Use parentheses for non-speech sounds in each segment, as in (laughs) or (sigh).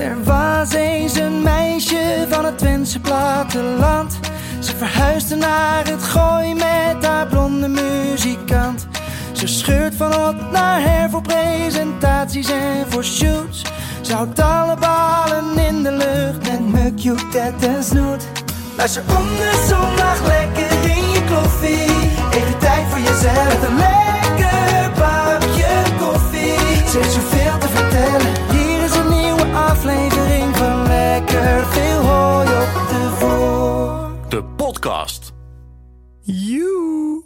Er was eens een meisje van het Twentse platteland. Ze verhuisde naar het gooi met haar blonde muzikant. Ze scheurt van hot naar her voor presentaties en voor shoots. Ze houdt alle ballen in de lucht met mukje, tet en snoet. Luister om de zondag lekker in je kloffie. Even tijd voor jezelf. Een lekker bakje koffie. Ze heeft zoveel Lekker Veel Hooi op de. De podcast. Joe.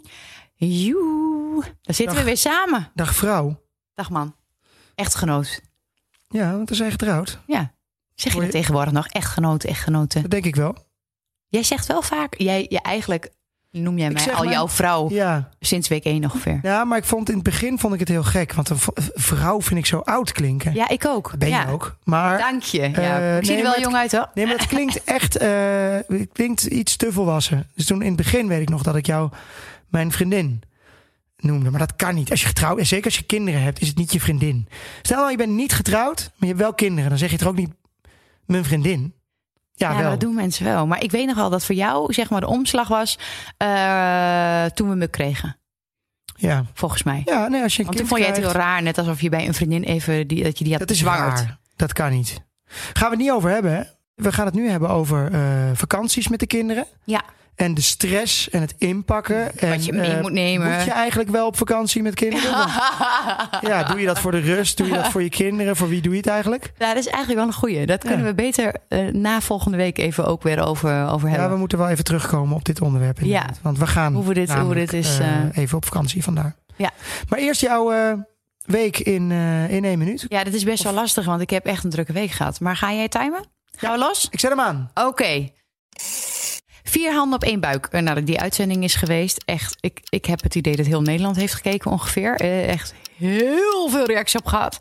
Joe, daar zitten we weer samen. Dag vrouw. Dag man. Echtgenoot. Ja, want we zijn getrouwd. Ja. Zeg je Hoor dat je- tegenwoordig nog? Echtgenoten, echtgenoten. Dat denk ik wel. Jij zegt wel vaak, jij, je eigenlijk noem jij mij al maar- jouw vrouw Ja. sinds week 1 ongeveer. ja, maar ik vond in het begin vond ik het heel gek. Want een vrouw vind ik zo oud klinken. Ja, ik ook. Dat ben ja. je ook. Maar, Dank je. Ja. Eh, ik zie nee, er wel jong uit hoor. nee, maar het klinkt (laughs) echt eh, het klinkt iets te volwassen. Dus toen in het begin weet ik nog dat ik jou mijn vriendin noemde. Maar dat kan niet. Als je getrouwd en zeker als je kinderen hebt, is het niet je vriendin. Stel nou, je bent niet getrouwd, maar je hebt wel kinderen. Dan zeg je toch ook niet mijn vriendin? Ja, Ja, wel. dat doen mensen wel. Maar ik weet nog wel dat voor jou zeg maar de omslag was eh, toen we me kregen. Ja. Volgens mij. ja, nee, als je een Want toen kind vond jij het heel raar. Net alsof je bij een vriendin even die, dat je die had Dat is waar. Dat kan niet. Gaan we het niet over hebben. Hè? We gaan het nu hebben over eh, vakanties met de kinderen. Ja. En de stress en het inpakken. En, je mee eh, moet nemen. Moet je eigenlijk wel op vakantie met kinderen? (laughs) Want- ja, doe je dat voor de rust? Doe je dat voor je kinderen? Voor wie doe je het eigenlijk? Ja, dat is eigenlijk wel een goeie. Dat kunnen Ja. we beter eh, na volgende week even ook weer over, over Ja, hebben. we moeten wel even terugkomen op dit onderwerp. inderdaad. Want we gaan Hoe we dit- hoe dit is, eh, even op vakantie vandaar. Ja. Maar eerst jouw eh, week in, eh, in één minuut. Ja, dat is best wel lastig, want ik heb echt een drukke week gehad. Maar ga jij timen? Gaan we los? Ik zet hem aan. Oké. Vier handen op één buik. Eh, Nadat die uitzending is geweest. Echt, ik, ik heb het idee dat heel Nederland heeft gekeken ongeveer. Eh, echt heel veel reacties op gehad.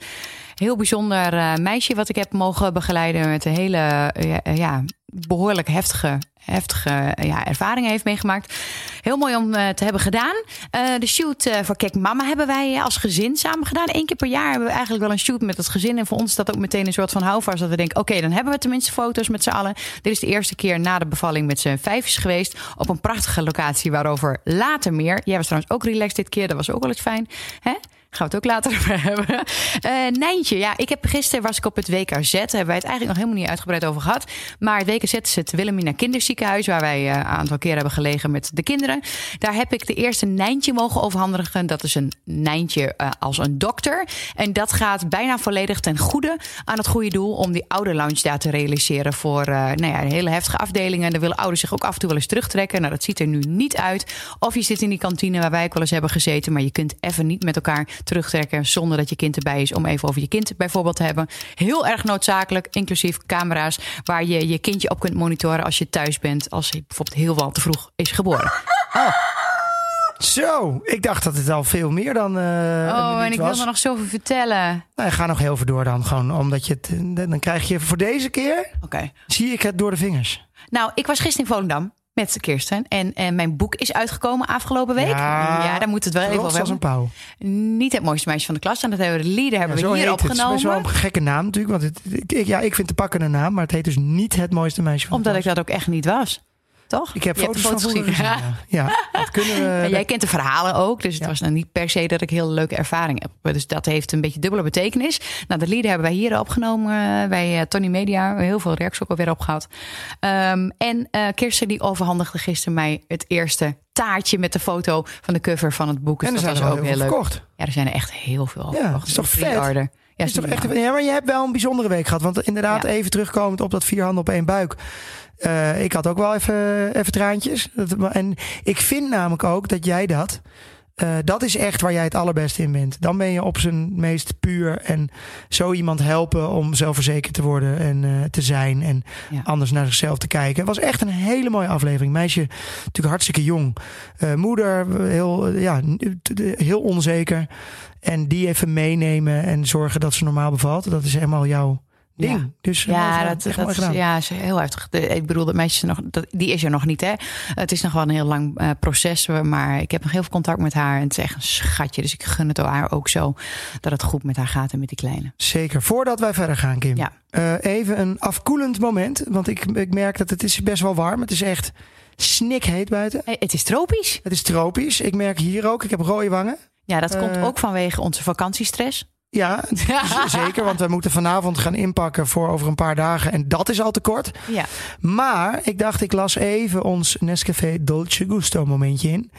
Heel bijzonder eh, meisje wat ik heb mogen begeleiden. Met een hele eh, ja, eh, ja, behoorlijk heftige, heftige ja, ervaringen heeft meegemaakt. Heel mooi om te hebben gedaan. De shoot voor Kijk Mama hebben wij als gezin samen gedaan. Eén keer per jaar hebben we eigenlijk wel een shoot met het gezin. En voor ons is dat ook meteen een soort van houvast. Dat we denken, oké, dan hebben we tenminste foto's met z'n allen. Dit is de eerste keer na de bevalling met z'n vijfjes geweest. Op een prachtige locatie waarover later meer. Jij was trouwens ook relaxed dit keer. Dat was ook wel eens fijn. Hè? Gaan we het ook later (laughs) over hebben. Eh Nijntje, ja, ik heb gisteren was ik op het WKZ. Daar hebben wij het eigenlijk nog helemaal niet uitgebreid over gehad. Maar het WKZ is het Wilhelmina Kinderziekenhuis, waar wij eh, een aantal keer hebben gelegen met de kinderen. Daar heb ik de eerste Nijntje mogen overhandigen. Dat is een Nijntje eh, als een dokter. En dat gaat bijna volledig ten goede aan het goede doel om die ouderlounge daar te realiseren voor nou ja, hele heftige afdelingen. Daar willen ouders zich ook af en toe wel eens terugtrekken. Nou, dat ziet er nu niet uit. Of je zit in die kantine waar wij ook wel eens hebben gezeten, maar je kunt even niet met elkaar terugtrekken zonder dat je kind erbij is om even over je kind bijvoorbeeld te hebben. Heel erg noodzakelijk, inclusief camera's waar je je kindje op kunt monitoren als je thuis bent, als hij bijvoorbeeld heel wel te vroeg is geboren. Zo, ik dacht dat het al veel meer dan. eh Oh, en ik was. wil er nog zoveel vertellen. Nou, ga nog heel veel door dan. Gewoon omdat je het. eh, Dan krijg je voor deze keer. Oké. Zie ik het door de vingers. Nou, ik was gisteren in Volendam met Kirsten. En, en mijn boek is uitgekomen afgelopen week. Ja, daar moet het wel even over als een pauw. Niet het mooiste meisje van de klas. En dat hebben we de lieden hebben Ja, we hier heet het. Is opgenomen. wel een gekke naam natuurlijk. Want het, ik, ja, ik vind het pakkende naam. Maar het heet dus niet het mooiste meisje van de Omdat ik klas. dat ook echt niet was. Toch? Ik heb foto's van vroeger gezien. Ja, ja (laughs) dat kunnen we. En jij kent de verhalen ook. Dus het Ja. was nou niet per se dat ik heel leuke ervaring heb. Dus dat heeft een beetje dubbele betekenis. Nou, de lieden hebben wij hier opgenomen eh, bij eh, Tony Media. Heel veel reacties ook alweer opgehad. Ehm, en eh Kirsten die overhandigde gisteren mij het eerste taartje met de foto van de cover van het boek. Dus en er dat zijn was er ook heel heel leuk. verkocht. Ja, er zijn er echt heel veel. Ja, verkocht. is toch vet? Ja, Is toch niet echt, ja, maar je hebt wel een bijzondere week gehad. Want inderdaad, Ja. even terugkomend op dat vier handen op één buik. Eh, ik had ook wel even, even traantjes. En ik vind namelijk ook dat jij dat. eh, dat is echt waar jij het allerbeste in bent. Dan ben je op zijn meest puur. En zo iemand helpen om zelfverzekerd te worden en eh, te zijn. En Ja. anders naar zichzelf te kijken. Het was echt een hele mooie aflevering. Meisje natuurlijk hartstikke jong. Moeder heel, ja, heel onzeker. En die even meenemen en zorgen dat ze normaal bevalt. Dat is helemaal jouw ding. Ja. Dus eh, Ja, mooi gedaan. dat, dat is, ja, is heel heftig. Ik bedoel, dat meisje is nog, dat, die is er nog niet, hè? Het is nog wel een heel lang eh, proces, maar ik heb nog heel veel contact met haar en het is echt een schatje. Dus ik gun het haar ook zo dat het goed met haar gaat en met die kleine. Zeker. Voordat wij verder gaan, Kim. Ja. eh, even een afkoelend moment. Want ik, ik merk dat het is best wel warm. Het is echt snikheet buiten. Het is tropisch. Het is tropisch. Ik merk hier ook. Ik heb rode wangen. Ja, dat komt Eh. ook vanwege onze vakantiestress. Ja, (laughs) zeker. Want we moeten vanavond gaan inpakken voor over een paar dagen. En dat is al te kort. Ja. Maar ik dacht, ik las even ons Nescafé Dolce Gusto momentje in.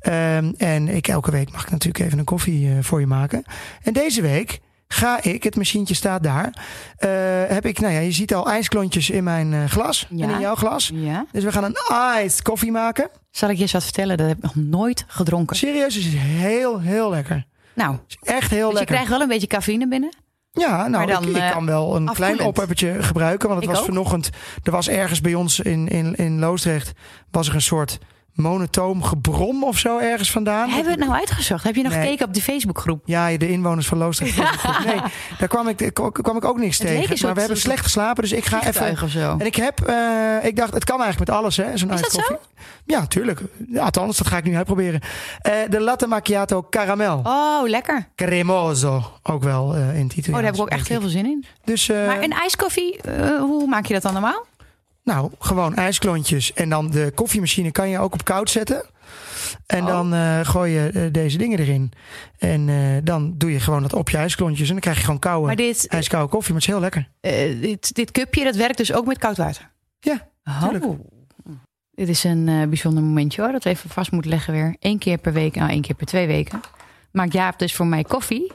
Ehm, en ik, elke week mag ik natuurlijk even een koffie eh, voor je maken. En deze week ga ik, het machientje staat daar, eh, heb ik, nou ja, je ziet al ijsklontjes in mijn eh, glas Ja. en in jouw glas. ja. Dus we gaan een iced koffie maken. Zal ik je eens wat vertellen? Dat heb ik nog nooit gedronken. Serieus, het is heel, heel lekker. Nou, is echt heel dus je lekker. krijgt wel een beetje cafeïne binnen. Ja, nou, dan, ik, ik eh, kan wel een klein opheppertje gebruiken. Want het Ik was ook. vanochtend, er was ergens bij ons in, in, in Loosdrecht, was er een soort monotoom gebrom of zo ergens vandaan. Hebben we het nou uitgezocht? Heb je nog Nee. gekeken op die Facebookgroep? Ja, de inwoners van Loosdrecht. Nee, daar kwam ik, kwam ik ook niks Het tegen. Maar we hebben slecht geslapen, dus ik ga even... Of zo. En ik heb, eh, ik dacht, het kan eigenlijk met alles, hè? Zo'n Is dat zo? Ja, tuurlijk. Ja, althans, dat ga ik nu uitproberen. Eh de latte macchiato caramel. Oh, lekker. Cremoso, ook wel eh, in het Italiaans. Oh, daar heb ik ook echt heel veel zin in. Dus, Maar een ijskoffie, hoe maak je dat dan normaal? Nou, gewoon ijsklontjes. En dan de koffiemachine kan je ook op koud zetten. En Oh. dan eh, gooi je eh, deze dingen erin. En eh, dan doe je gewoon dat op je ijsklontjes. En dan krijg je gewoon koude, Maar dit, ijskoude koffie. Maar het is heel lekker. dit, dit cupje, dat werkt dus ook met koud water? Ja, tuurlijk. Oh. Dit is een bijzonder momentje hoor, dat we even vast moeten leggen weer. Eén keer per week, nou één keer per twee weken. Maakt Jaap dus voor mij koffie.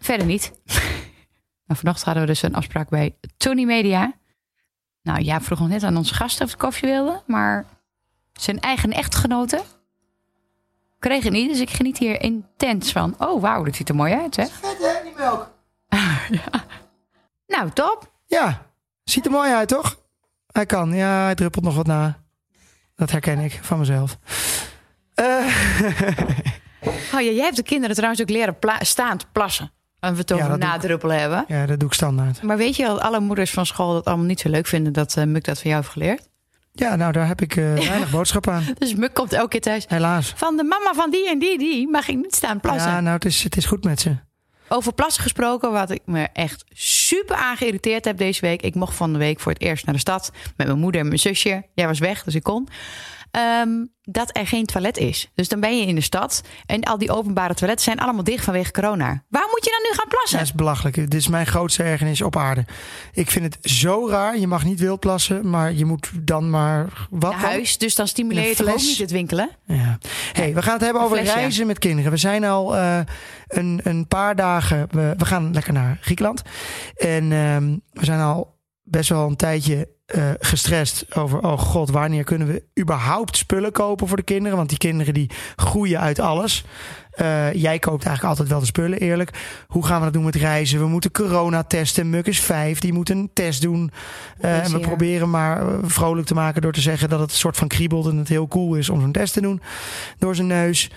Verder niet. (laughs) nou, vanochtend hadden we dus een afspraak bij Tony Media. Nou, Jaap vroeg nog net aan onze gasten of ze koffie wilden. Maar zijn eigen echtgenote kreeg het niet. Dus ik geniet hier intens van. Oh, wauw, dit ziet er mooi uit, hè? Vet hè, die melk? (laughs) Nou, top. Ja, ziet er mooi uit toch? Hij kan. Ja, hij druppelt nog wat na. Dat herken ik van mezelf. Eh, (laughs) Oh ja, jij hebt de kinderen trouwens ook leren pla- staand plassen. En we over Ja, nadruppelen hebben. ja, dat doe ik standaard. Maar weet je dat alle moeders van school dat allemaal niet zo leuk vinden dat eh, Muk dat van jou heeft geleerd? Ja, nou daar heb ik eh, (laughs) weinig boodschap aan. Dus Muk komt elke keer thuis. Helaas. Van de mama van die en die, die mag ik niet staan plassen. Ja, nou het is, het is goed met ze. Over plassen gesproken, wat ik me echt super aangeïrriteerd heb deze week. Ik mocht van de week voor het eerst naar de stad met mijn moeder en mijn zusje. Jij was weg, dus ik kon. Ehm, dat er geen toilet is. Dus dan ben je in de stad en al die openbare toiletten zijn allemaal dicht vanwege corona. Waar moet je dan nu gaan plassen? Dat is belachelijk. Dit is mijn grootste ergernis op aarde. Ik vind het zo raar. Je mag niet wild plassen, maar je moet dan maar wat dan? huis, dus dan stimuleer je toch ook niet het winkelen? Ja. Hey, we gaan het hebben over fles, ja. reizen met kinderen. We zijn al eh, een, een paar dagen. We, we gaan lekker naar Griekenland. En ehm, we zijn al best wel een tijdje eh, gestrest over. Oh god, wanneer kunnen we überhaupt spullen kopen voor de kinderen? Want die kinderen die groeien uit alles. Eh, jij koopt eigenlijk altijd wel de spullen, eerlijk. Hoe gaan we dat doen met reizen? We moeten corona testen. Muk is vijf, die moet een test doen. Eh, en we proberen maar vrolijk te maken door te zeggen dat het een soort van kriebelt en het heel cool is om zo'n test te doen door zijn neus.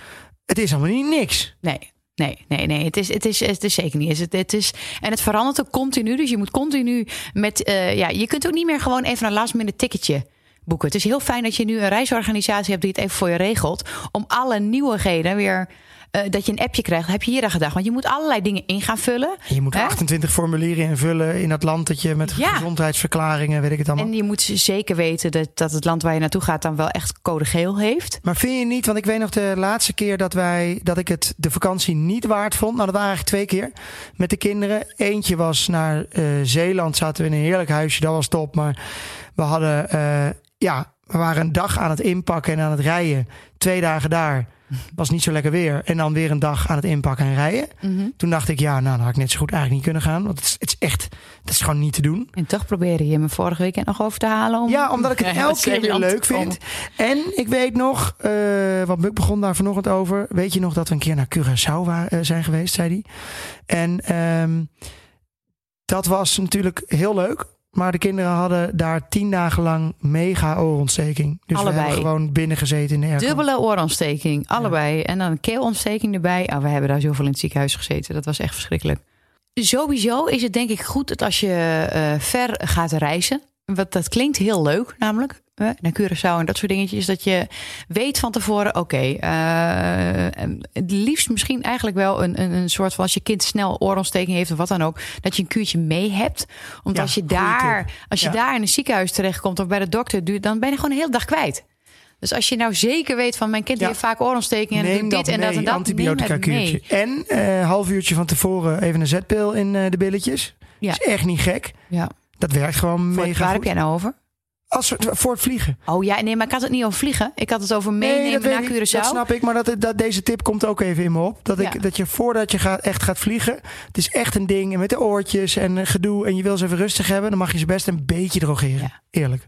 Het is allemaal niet niks. Nee. Nee, nee, nee. Het is, het is, het is zeker niet. Het, het is, en het verandert ook continu. Dus je moet continu met. eh, ja, je kunt ook niet meer gewoon even een last minute ticketje boeken. Het is heel fijn dat je nu een reisorganisatie hebt die het even voor je regelt. Om alle nieuwigheden weer. Eh, dat je een appje krijgt. Heb je hier aan gedacht? Want je moet allerlei dingen in gaan vullen. En je moet Hè? 28 formulieren invullen in dat land dat je met Ja. gezondheidsverklaringen, weet ik het allemaal. En je moet zeker weten dat, dat het land waar je naartoe gaat dan wel echt code geel heeft. Maar vind je niet, want ik weet nog de laatste keer dat wij dat ik het de vakantie niet waard vond. Nou, dat waren eigenlijk twee keer met de kinderen. Eentje was naar eh, Zeeland, zaten we in een heerlijk huisje, dat was top. Maar we hadden, eh, ja, we waren een dag aan het inpakken en aan het rijden. Twee dagen daar. Was niet zo lekker weer. En dan weer een dag aan het inpakken en rijden. Toen dacht ik, ja, nou, dan had ik net zo goed eigenlijk niet kunnen gaan. Want het is, het is echt, dat is gewoon niet te doen. En toch probeerde je me vorige weekend nog over te halen. Om... Ja, omdat ik het (laughs) Ja, elke keer weer leuk vind. En ik weet nog, eh want Muk begon daar vanochtend over. Weet je nog dat we een keer naar Curaçao wa- eh, zijn geweest, zei hij. En ehm, dat was natuurlijk heel leuk. Maar de kinderen hadden daar tien dagen lang mega oorontsteking. Dus Allebei. we hebben gewoon binnen gezeten in de airco. Dubbele oorontsteking, allebei. En dan een keelontsteking erbij. Oh, we hebben daar zoveel in het ziekenhuis gezeten. Dat was echt verschrikkelijk. Sowieso is het denk ik goed dat als je uh, ver gaat reizen. Wat, dat klinkt heel leuk, namelijk uh, naar Curaçao en dat soort dingetjes. Dat je weet van tevoren, oké, okay, uh, het liefst misschien eigenlijk wel een, een, een, soort van als je kind snel oorontsteking heeft of wat dan ook, dat je een kuurtje mee hebt. Want Ja, als je daar, als je Ja. daar in een ziekenhuis terechtkomt of bij de dokter, dan ben je gewoon een hele dag kwijt. Dus als je nou zeker weet van mijn kind Ja. heeft vaak oorontsteking en doet dit en dat en dat, antibiotica neem het mee. kuurtje. En eh half uurtje van tevoren even een zetpil in eh, de billetjes. Ja. Is echt niet gek. Ja. Dat werkt gewoon Voor, mega waar goed. heb jij nou over? Als, voor het vliegen. Oh ja, nee, maar ik had het niet over vliegen. Ik had het over meenemen naar ik, Curaçao. dat snap ik, maar dat, dat, deze tip komt ook even in me op. Dat, ik, Ja. dat je voordat je gaat, echt gaat vliegen, het is echt een ding met de oortjes en gedoe en je wil ze even rustig hebben, dan mag je ze best een beetje drogeren. Ja. Eerlijk.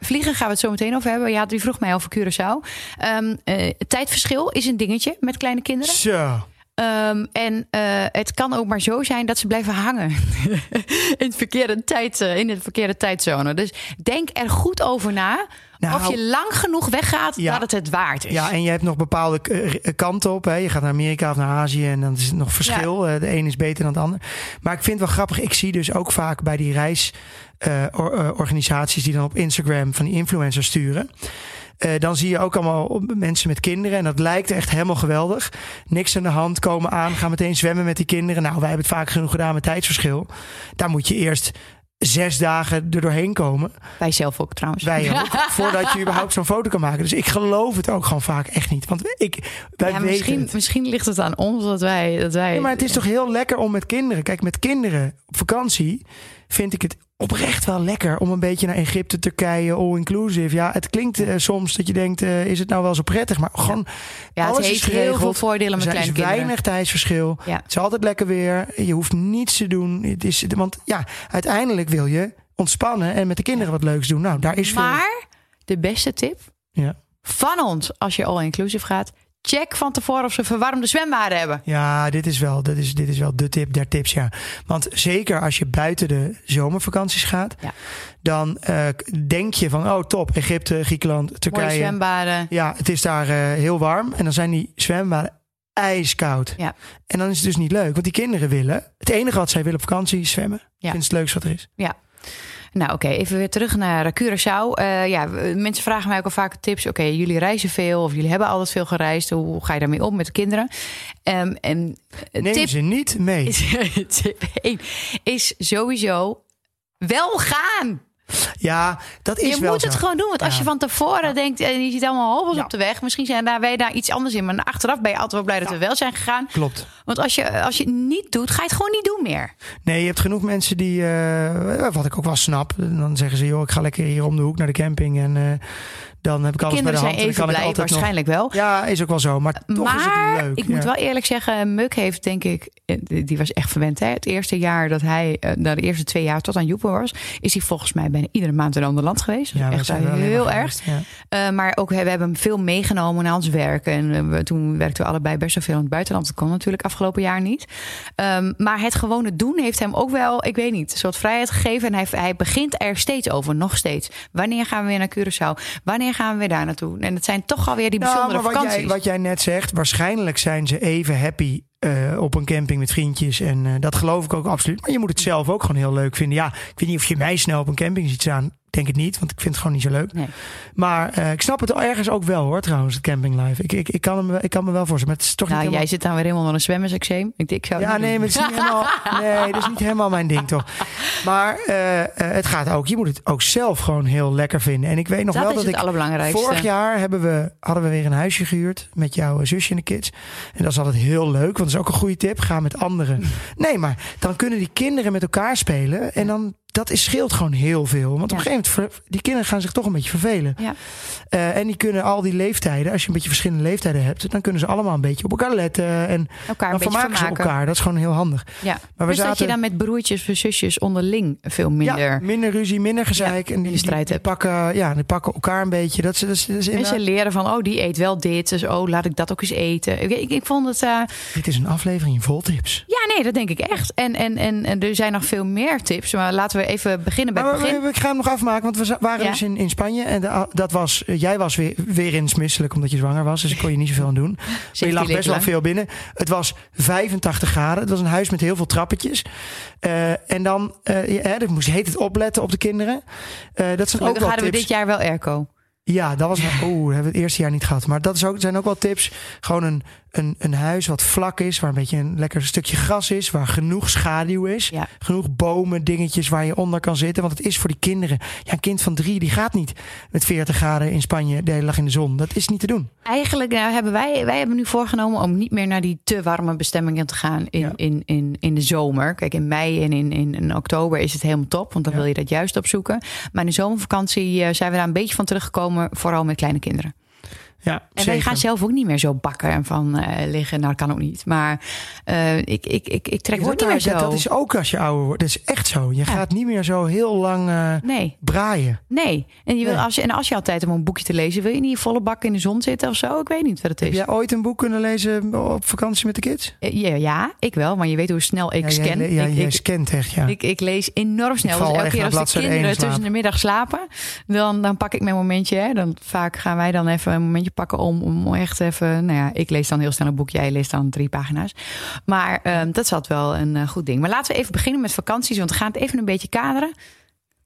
Vliegen gaan we het zo meteen over hebben. Ja, die vroeg mij over Curaçao. Ehm, eh, tijdverschil is een dingetje met kleine kinderen. Zo. Ehm, en eh, het kan ook maar zo zijn dat ze blijven hangen (laughs) in, het verkeerde tijd, eh, in de verkeerde tijdzone. Dus denk er goed over na Nou, of je lang genoeg weggaat Ja. dat het het waard is. Ja, en je hebt nog bepaalde eh, kanten op. Hè. Je gaat naar Amerika of naar Azië en dan is het nog verschil. De een is beter dan de ander. Maar ik vind het wel grappig. Ik zie dus ook vaak bij die reisorganisaties die dan op Instagram van die influencers sturen. Eh, dan zie je ook allemaal mensen met kinderen. En dat lijkt echt helemaal geweldig. Niks aan de hand, komen aan, gaan meteen zwemmen met die kinderen. Nou, wij hebben het vaak genoeg gedaan met tijdsverschil. Daar moet je eerst zes dagen er doorheen komen. Wij zelf ook trouwens. Wij (laughs) ook. voordat je überhaupt zo'n foto kan maken. Dus ik geloof het ook gewoon vaak echt niet. Want ik, wij Ja, weten misschien, het. misschien ligt het aan ons dat wij. Dat wij Ja, maar het is toch heel lekker om met kinderen. Kijk, met kinderen op vakantie vind ik het oprecht wel lekker om een beetje naar Egypte, Turkije, all inclusive. Ja, het klinkt eh, soms dat je denkt, eh, is het nou wel zo prettig? Maar gewoon, ja, het alles is heeft heel geregeld. veel voordelen er met kleine is kinderen. weinig tijdsverschil. Ja. Het is altijd lekker weer. Je hoeft niets te doen. Het is, want ja, uiteindelijk wil je ontspannen en met de kinderen wat leuks doen. Nou, daar is veel. Maar de beste tip Ja. van ons als je all inclusive gaat, check van tevoren of ze verwarmde zwembaden hebben. Ja, dit is, wel, dit, is, dit is wel de tip der tips, ja. Want zeker als je buiten de zomervakanties gaat... Ja. dan eh, denk je van, oh top, Egypte, Griekenland, Mooie Turkije. zwembaden. Ja, het is daar eh, heel warm. En dan zijn die zwembaden ijskoud. Ja. En dan is het dus niet leuk. Want die kinderen willen... Het enige wat zij willen op vakantie is zwemmen. Ja. Ik vind het leukste wat er is. Nou, oké, even weer terug naar Curaçao. Eh, ja, mensen vragen mij ook al vaak tips. Oké, jullie reizen veel of jullie hebben altijd veel gereisd. Hoe ga je daarmee om met de kinderen? Ehm, en Neem tip ze niet mee. is, (laughs) tip 1 is sowieso wel gaan. Ja, dat is je wel moet het gewoon doen. Want als Ja. je van tevoren denkt en je ziet allemaal hobbels Ja. op de weg, misschien zijn daar wij daar iets anders in. Maar achteraf ben je altijd wel blij dat we wel zijn gegaan. Klopt. Want als je, als je het niet doet, ga je het gewoon niet doen meer. Nee, je hebt genoeg mensen die, eh, wat ik ook wel snap, dan zeggen ze, joh, ik ga lekker hier om de hoek naar de camping en eh, dan heb ik alles Kinderen bij de zijn hand. dan even blij, nog- waarschijnlijk wel. Ja, is ook wel zo, maar toch is het leuk. ik ja. moet wel eerlijk zeggen, Muk heeft denk ik, eh, die was echt verwend. Hè? Het eerste jaar dat hij, eh, nou, de eerste twee jaar tot aan Joepen was, is hij volgens mij bijna iedere maand in een ander land geweest. Ja, echt zijn heel erg. ja. Eh, maar ook we hebben hem veel meegenomen naar ons werk. En we, toen werkten we allebei best wel veel in het buitenland. Dat kon natuurlijk afgelopen jaar niet. Ehm, maar het gewone doen heeft hem ook wel, ik weet niet, een soort vrijheid gegeven. En hij, hij begint er steeds over, nog steeds. Wanneer gaan we weer naar Curaçao? Wanneer gaan we weer daar naartoe? En het zijn toch alweer die Nou, bijzondere maar wat vakanties. jij, wat jij net zegt, waarschijnlijk zijn ze even happy eh, op een camping met vriendjes. En eh, dat geloof ik ook absoluut. Maar je moet het zelf ook gewoon heel leuk vinden. Ja, ik weet niet of je mij snel op een camping ziet staan. Denk het niet, want ik vind het gewoon niet zo leuk. Nee. Maar eh, ik snap het ergens ook wel hoor, trouwens, het camping life. Ik, ik, ik, kan, hem, ik kan me wel voorstellen. Maar het is toch Nou, niet jij zit dan weer helemaal onder een zwemmersexeem. Ik, ik zou Ja, nee, maar het is niet helemaal, (laughs) nee, dat is niet helemaal mijn ding toch. Maar het gaat ook, je moet het ook zelf gewoon heel lekker vinden. En ik weet nog dat wel dat het ik allerbelangrijkste. Vorig jaar hebben we, hadden we weer een huisje gehuurd met jouw zusje en de kids. En dat is altijd heel leuk, want dat is ook een goede tip. Ga met anderen. (laughs) Nee, maar dan kunnen die kinderen met elkaar spelen. En dan, dat is, scheelt gewoon heel veel. Want op een gegeven moment, die kinderen gaan zich toch een beetje vervelen. Ja. Eh, en die kunnen al die leeftijden, als je een beetje verschillende leeftijden hebt, dan kunnen ze allemaal een beetje op elkaar letten. En Elkaar een dan beetje vermaken ze elkaar. Dat is gewoon heel handig. Ja. Maar we dus dat je zaten- dan met broertjes of zusjes onderling veel minder... Ja, minder ruzie, minder gezeik. en die, strijd die, die hebt. pakken, ja, die pakken elkaar een beetje. Dat is, dat dat En ze leren van, oh, die eet wel dit. Dus, oh, laat ik dat ook eens eten. Ik, ik, ik vond het... Dit is een aflevering vol tips. ja, nee, dat denk ik echt. En, en, en, en er zijn nog veel meer tips. Maar laten we even beginnen bij Maar het begin. we- ik ga hem nog afmaken, want we waren Ja. dus in, in Spanje. En de- dat was, eh, jij was weer, weer eens misselijk omdat je zwanger was. Dus ik kon je niet zoveel aan doen. (laughs) Maar je lag best wel veel binnen. Het was 85 graden. Het was een huis met heel veel trappetjes. Eh, en dan uh, ja, dat moest heet het opletten op de kinderen. Eh, dat zijn ook Gelukkig wel hadden we dit jaar wel airco. Ja, dat was. Oeh, hebben we het eerste jaar niet gehad. Maar dat is ook, zijn ook wel tips. Gewoon een, een, een huis wat vlak is, waar een beetje een lekker stukje gras is, waar genoeg schaduw is. Ja. Genoeg bomen, dingetjes waar je onder kan zitten. Want het is voor die kinderen. Ja, een kind van drie die gaat niet met 40 graden in Spanje de hele dag in de zon. Dat is niet te doen. Eigenlijk nou, hebben wij, wij hebben nu voorgenomen om niet meer naar die te warme bestemmingen te gaan in, Ja. in, in, in de zomer. Kijk, in mei en in, in, in oktober is het helemaal top, want dan Ja. wil je dat juist opzoeken. Maar in de zomervakantie eh, zijn we daar een beetje van teruggekomen, vooral met kleine kinderen. Ja, En wij zeker. gaan zelf ook niet meer zo bakken en van eh, liggen. Nou, dat kan ook niet. Maar eh, ik, ik, ik, ik trek Dat, niet meer zo. dat, dat is ook als je ouder wordt. Dat is echt zo. Je gaat niet meer zo heel lang eh, Nee, braaien. nee. En, je wil, Nee. Als je, en als je altijd om een boekje te lezen, wil je niet volle bak in de zon zitten of zo? Ik weet niet wat het Heb is. jij ooit een boek kunnen lezen op vakantie met de kids? Ja, ja, ik wel. Maar je weet hoe snel ik ja, scan. ja, ik, jij scant echt, ja. Ik, ik lees enorm snel. Dus elke keer als de kinderen tussen de middag slapen, dan, dan pak ik mijn momentje. Hè. Dan vaak gaan wij dan even een momentje pakken om, om echt even. Nou ja, ik lees dan heel snel een boekje, jij leest dan drie pagina's. Maar ehm, dat altijd wel een eh, goed ding. Maar laten we even beginnen met vakanties, want we gaan het even een beetje kaderen.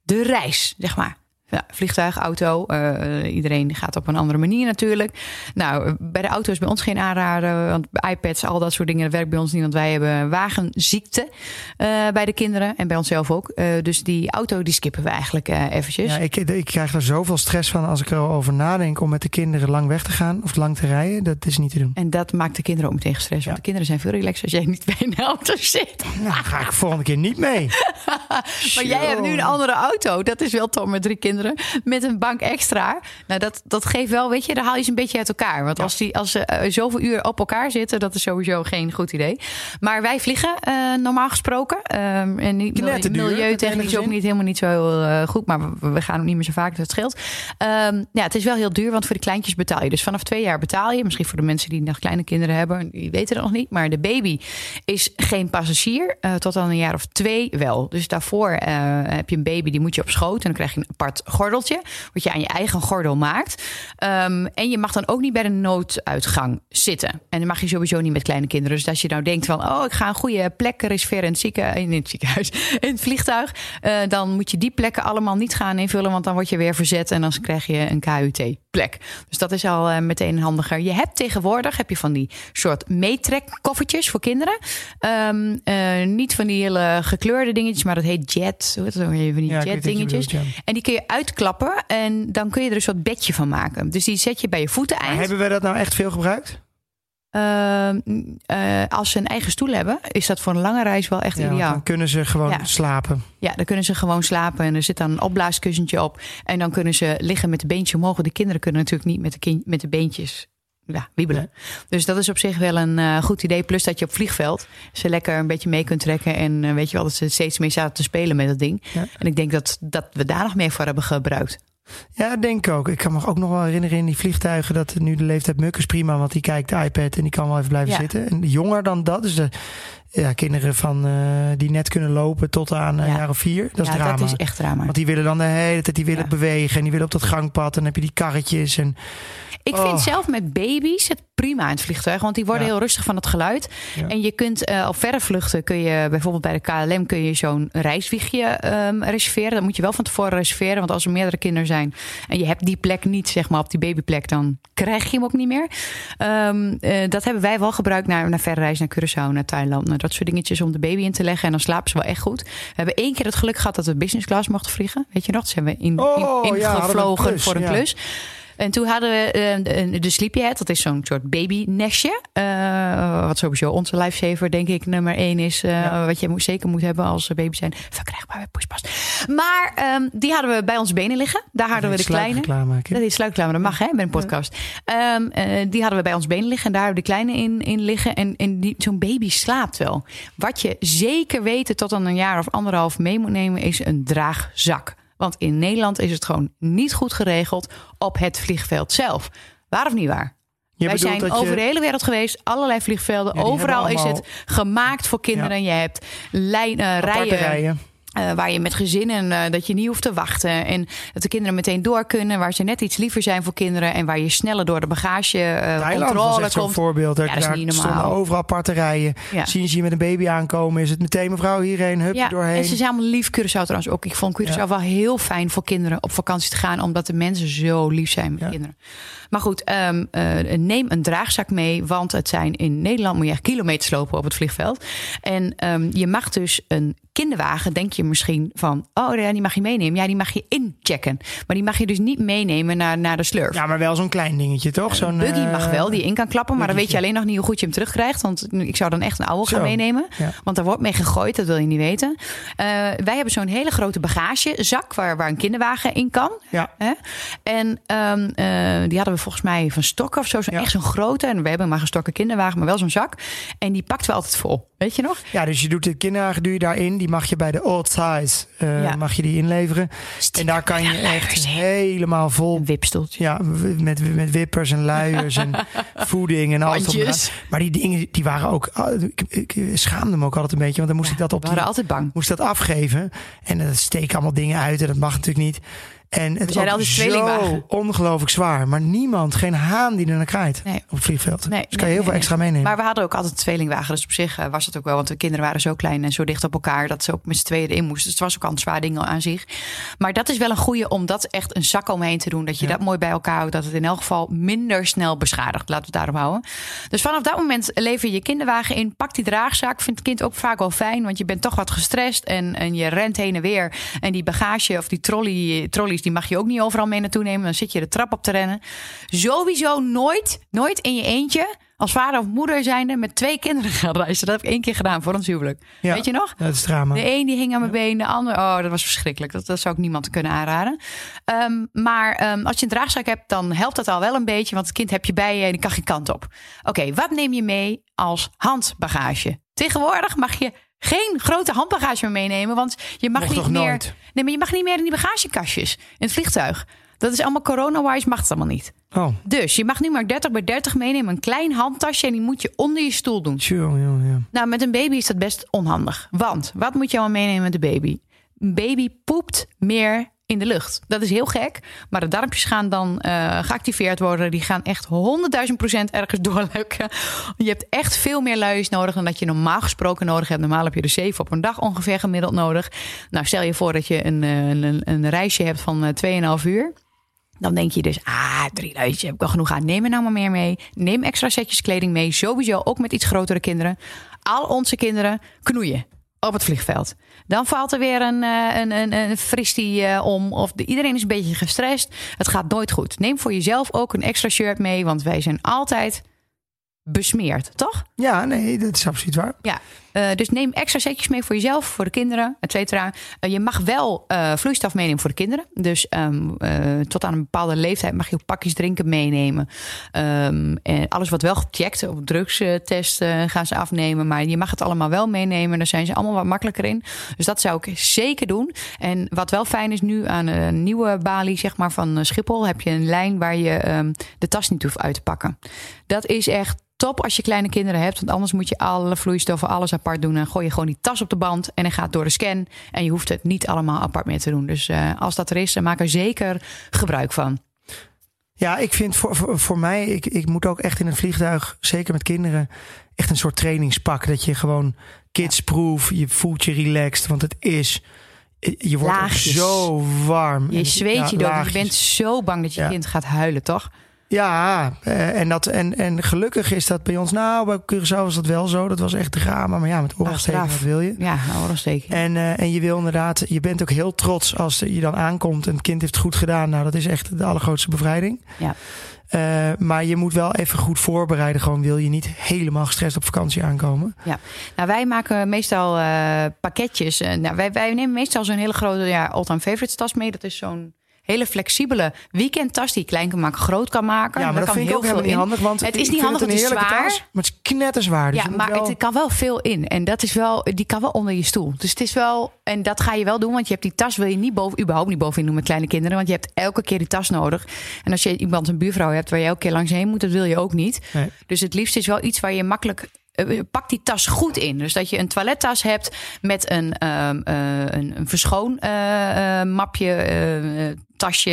De reis, zeg maar. Ja, vliegtuig, auto. eh, iedereen gaat op een andere manier natuurlijk. Nou, bij de auto is bij ons geen aanrader. Want iPads, al dat soort dingen, dat werkt bij ons niet. Want wij hebben wagenziekte eh, bij de kinderen. En bij onszelf ook. Eh, dus die auto, die skippen we eigenlijk eventjes. Ja, ik, ik krijg er zoveel stress van als ik erover nadenk om met de kinderen lang weg te gaan of lang te rijden. Dat is niet te doen. En dat maakt de kinderen ook meteen gestrest. Want de kinderen zijn veel relaxer als jij niet bij een auto zit. Nou, ga ik volgende keer niet mee. (laughs) Maar jij hebt nu een andere auto. Dat is wel toch met drie kinderen. Met een bank extra. Nou, dat, dat geeft wel, weet je, daar haal je ze een beetje uit elkaar. Want als, die, als ze eh, zoveel uur op elkaar zitten, dat is sowieso geen goed idee. Maar wij vliegen eh, normaal gesproken. Ehm, en niet, milieutechnisch ook niet helemaal niet zo heel eh, goed. Maar we, we gaan ook niet meer zo vaak, dus het scheelt. Ehm, ja, het is wel heel duur, want voor de kleintjes betaal je. Dus vanaf twee jaar betaal je. Misschien voor de mensen die nog kleine kinderen hebben, die weten dat nog niet. Maar de baby is geen passagier. tot aan een jaar of twee wel. Dus daarvoor heb je een baby, die moet je op schoot. En dan krijg je een apart gordeltje. Wat je aan je eigen gordel maakt. Ehm, en je mag dan ook niet bij de nooduitgang zitten. En dan mag je sowieso niet met kleine kinderen. Dus als je nou denkt van... oh, ik ga een goede plek reserveren in het, zieken, in het ziekenhuis, (laughs) in het vliegtuig... eh, dan moet je die plekken allemaal niet gaan invullen... want dan word je weer verzet en dan krijg je een KUT-plek. Dus dat is al eh, meteen handiger. Je hebt tegenwoordig heb je van die soort meetrekkoffertjes voor kinderen. Ehm, eh, niet van die hele gekleurde dingetjes, maar dat heet jet. Hoe heet dat? Van die Ja, jet dingetjes. bedoelt, ja. En die kun je uitklappen en dan kun je er een soort bedje van maken. Dus die zet je bij je Maar voeteneind. hebben we dat nou echt veel gebruikt? Ehm, eh, als ze een eigen stoel hebben, is dat voor een lange reis wel echt Ja, ideaal. dan kunnen ze gewoon Ja. slapen. Ja, dan kunnen ze gewoon slapen en er zit dan een opblaaskussentje op. En dan kunnen ze liggen met de beentjes omhoog. De kinderen kunnen natuurlijk niet met de, kind, met de beentjes ja, wiebelen. Dus dat is op zich wel een eh, goed idee. Plus dat je op vliegveld ze lekker een beetje mee kunt trekken. En eh, weet je wel, dat ze steeds mee zaten te spelen met dat ding. Ja. En ik denk dat, dat we daar nog meer voor hebben gebruikt. Ja, denk ik ook. Ik kan me ook nog wel herinneren in die vliegtuigen dat nu de leeftijd Muk is prima, want die kijkt de iPad en die kan wel even blijven Ja. zitten. En jonger dan dat, dus de ja, kinderen van, eh, die net kunnen lopen tot aan een Ja. jaar of vier, dat is ja, drama. dat is echt drama. Want die willen dan de hele tijd die willen Ja. bewegen en die willen op dat gangpad. En dan heb je die karretjes. En Ik vind Oh. zelf met baby's het prima in het vliegtuig. Want die worden heel rustig van het geluid. En je kunt eh, op verre vluchten kun je bijvoorbeeld bij de KLM kun je zo'n reiswiegje ehm, reserveren. Dat moet je wel van tevoren reserveren. Want als er meerdere kinderen zijn en je hebt die plek niet, zeg maar, op die babyplek, dan krijg je hem ook niet meer. Ehm, eh, dat hebben wij wel gebruikt naar, naar verre reis naar Curaçao, naar Thailand. Dat soort dingetjes om de baby in te leggen. En dan slapen ze wel echt goed. We hebben één keer het geluk gehad dat we business class mochten vliegen. Weet je nog? Ze hebben in, Oh, in, ja, we een ingevlogen klus, voor een ja. En toen hadden we eh, de, de Sleepyhead. Dat is zo'n soort babynestje. eh, wat sowieso onze lifesaver, denk ik, nummer één is. eh, Ja. Wat je moet, zeker moet hebben als baby zijn. Verkrijgbaar bij Poespas. Maar ehm, die hadden we bij onze benen liggen. Daar hadden we de kleine. Kim. Dat is sluikreclame, dat mag hè, bij een podcast. Ehm, eh, die hadden we bij ons benen liggen. En daar hebben we de kleine in, in liggen. En, en die- zo'n baby slaapt wel. Wat je zeker weten tot dan een jaar of anderhalf mee moet nemen... is een draagzak. Want in Nederland is het gewoon niet goed geregeld op het vliegveld zelf. Waar of niet waar? Je Wij zijn je- over de hele wereld geweest. Allerlei vliegvelden. Ja, Overal is het gemaakt voor kinderen. Je hebt lijn, eh, rijen, rijen. Uh, waar je met gezinnen, uh, dat je niet hoeft te wachten. En dat de kinderen meteen door kunnen. Waar ze net iets liever zijn voor kinderen. En waar je sneller door de bagage uh, controle komt. zo'n voorbeeld. Ja, dat is daar niet stonden overal aparte rijen. Ja. Zien ze je met een baby aankomen. Is het meteen mevrouw hierheen, hup Ja, doorheen. en ze zijn allemaal lief. Curaçao trouwens ook. Ik vond Curaçao Ja. wel heel fijn voor kinderen op vakantie te gaan. Omdat de mensen zo lief zijn met kinderen. Maar goed, ehm, eh, neem een draagzak mee. Want het zijn in Nederland moet je echt kilometers lopen op het vliegveld. En ehm, je mag dus een kinderwagen, denk je misschien van... oh ja, die mag je meenemen. Ja, die mag je inchecken. Maar die mag je dus niet meenemen naar, naar de slurf. Ja, maar wel zo'n klein dingetje, toch? Zo'n buggy eh, mag wel, die in kan klappen. Maar dan weet je alleen nog niet hoe goed je hem terugkrijgt. Want ik zou dan echt een oude gaan Zo, meenemen. ja. Want daar wordt mee gegooid, dat wil je niet weten. Eh, wij hebben zo'n hele grote bagagezak waar, waar een kinderwagen in kan. Ja. Hè? En ehm, eh, die hadden we volgens mij van stokken of zo. zo Ja. Echt zo'n grote. En we hebben maar een gestokken kinderwagen, maar wel zo'n zak. En die pakt we altijd vol. Weet je nog? Ja, dus je doet de kinderwagen doe je daarin. Die mag je bij de old size eh, Ja. mag je die inleveren. En daar kan je echt helemaal vol Een wipstoeltje. Ja, met, met wippers en luiers en (laughs) voeding en alles. Maar die dingen, die waren ook... ah, Ik, ik schaamde me ook altijd een beetje, want dan moest ik dat op We die, waren altijd bang. moest dat afgeven. En dan steken allemaal dingen uit en dat mag natuurlijk niet. En het is zo ongelooflijk zwaar. Maar niemand, geen haan die er naar kraait Nee. op het vliegveld. Nee, dus kan je heel veel extra meenemen. Maar we hadden ook altijd een tweelingwagen. Dus op zich eh, was het ook wel. Want de kinderen waren zo klein en zo dicht op elkaar. Dat ze ook met z'n tweeën erin moesten. Dus het was ook al een zwaar ding aan zich. Maar dat is wel een goede om dat echt een zak omheen te doen. Dat je Ja. dat mooi bij elkaar houdt. Dat het in elk geval minder snel beschadigt. Laten we het daarop houden. Dus vanaf dat moment lever je je kinderwagen in. Pak die draagzak. Vindt het kind ook vaak wel fijn. Want je bent toch wat gestrest. En, en je rent heen en weer. En die bagage of die trolley, trolleys. Die mag je ook niet overal mee naartoe nemen. Dan zit je de trap op te rennen. Sowieso nooit, nooit in je eentje. Als vader of moeder zijnde met twee kinderen gaan reizen. Dat heb ik één keer gedaan voor ons huwelijk. Ja. Weet je nog? Dat is drama. De een die hing aan mijn been, de ander. Oh, dat was verschrikkelijk. Dat, dat zou ik niemand kunnen aanraden. Ehm, maar ehm, als je een draagzak hebt, dan helpt dat al wel een beetje. Want het kind heb je bij je en die kan geen kant op. Oké, wat neem je mee als handbagage? Tegenwoordig mag je geen grote handbagage meer meenemen. Want je mag Mocht niet meer. nooit? Nee, maar je mag niet meer in die bagagekastjes in het vliegtuig. Dat is allemaal corona-wise, mag het allemaal niet. Oh, Dus je mag nu maar 30 bij 30 meenemen. Een klein handtasje en die moet je onder je stoel doen. ja. Nou, met een baby is dat best onhandig. Want wat moet je allemaal meenemen met de baby? Een baby poept meer in de lucht. Dat is heel gek. Maar de darmpjes gaan dan eh, geactiveerd worden. Die gaan echt 100.000 procent ergens (laughs) doorlukken. Je hebt echt veel meer luiers nodig dan dat je normaal gesproken nodig hebt. Normaal heb je er zeven op een dag ongeveer gemiddeld nodig. Nou, stel je voor dat je een, eh, een, een reisje hebt van eh, 2,5 uur. Dan denk je dus, ah, drie luidjes heb ik wel genoeg aan. Neem er nou maar meer mee. Neem extra setjes kleding mee. Sowieso ook met iets grotere kinderen. Al onze kinderen knoeien op het vliegveld. Dan valt er weer een, eh, een, een, een fristie eh, om. Of de, iedereen is een beetje gestrest. Het gaat nooit goed. Neem voor jezelf ook een extra shirt mee. Want wij zijn altijd besmeerd, toch? ja, nee, dat is absoluut waar. Ja, eh, dus neem extra setjes mee voor jezelf, voor de kinderen, et cetera. Eh, je mag wel eh, vloeistof meenemen voor de kinderen. Dus ehm, eh, tot aan een bepaalde leeftijd mag je ook pakjes drinken meenemen. Ehm, en alles wat wel gecheckt, op drugstest eh, gaan ze afnemen. Maar je mag het allemaal wel meenemen. Daar zijn ze allemaal wat makkelijker in. Dus dat zou ik zeker doen. En wat wel fijn is nu aan een nieuwe balie zeg maar, van Schiphol... heb je een lijn waar je ehm, de tas niet hoeft uit te pakken. Dat is echt top als je kleine kinderen hebt. Want anders moet je alle vloeistoffen, alles apart doen. En gooi je gewoon die tas op de band en dan gaat door de scan. En je hoeft het niet allemaal apart meer te doen. Dus eh, als dat er is, dan maak er zeker gebruik van. Ja, ik vind voor, voor, voor mij, ik, ik moet ook echt in een vliegtuig, zeker met kinderen, echt een soort trainingspak. Dat je gewoon kidsproof, je voelt je relaxed, want het is, je wordt zo warm. Je zweet ja, je dood. Je laagjes. bent zo bang dat je Ja. kind gaat huilen, toch? Ja, eh, en, dat, en, en gelukkig is dat bij ons, nou, bij Curaçao was dat wel zo. Dat was echt drama, maar ja, met oorlogsteken, wat wil je? Ja, steek. En, eh, en je wil inderdaad, je bent ook heel trots als je dan aankomt en het kind heeft het goed gedaan. Nou, dat is echt de allergrootste bevrijding. Ja. Eh, maar je moet wel even goed voorbereiden. Gewoon wil je niet helemaal gestrest op vakantie aankomen. Nou, wij maken meestal pakketjes. Nou, wij, wij nemen meestal zo'n hele grote ja, all-time favorites tas mee. Dat is zo'n hele flexibele weekendtas die je klein kan maken, groot kan maken. Ja, maar dat kan vind ik ook heel helemaal veel niet in. handig. Want Het ik is niet handig, het het is zwaar. tas, maar het is knetterzwaar. Dus ja, maar wel- het kan wel veel in. En dat is wel, die kan wel onder je stoel. Dus het is wel, en dat ga je wel doen, want je hebt die tas wil je niet boven, überhaupt niet bovenin doen met kleine kinderen, want je hebt elke keer die tas nodig. En als je iemand een buurvrouw hebt waar je elke keer langs heen moet, dat wil je ook niet. Nee. Dus het liefst is wel iets waar je makkelijk eh, pak die tas goed in. Dus dat je een toilettas hebt met een, ehm, eh, een, een verschoon eh, eh, mapje, eh, eh, tasje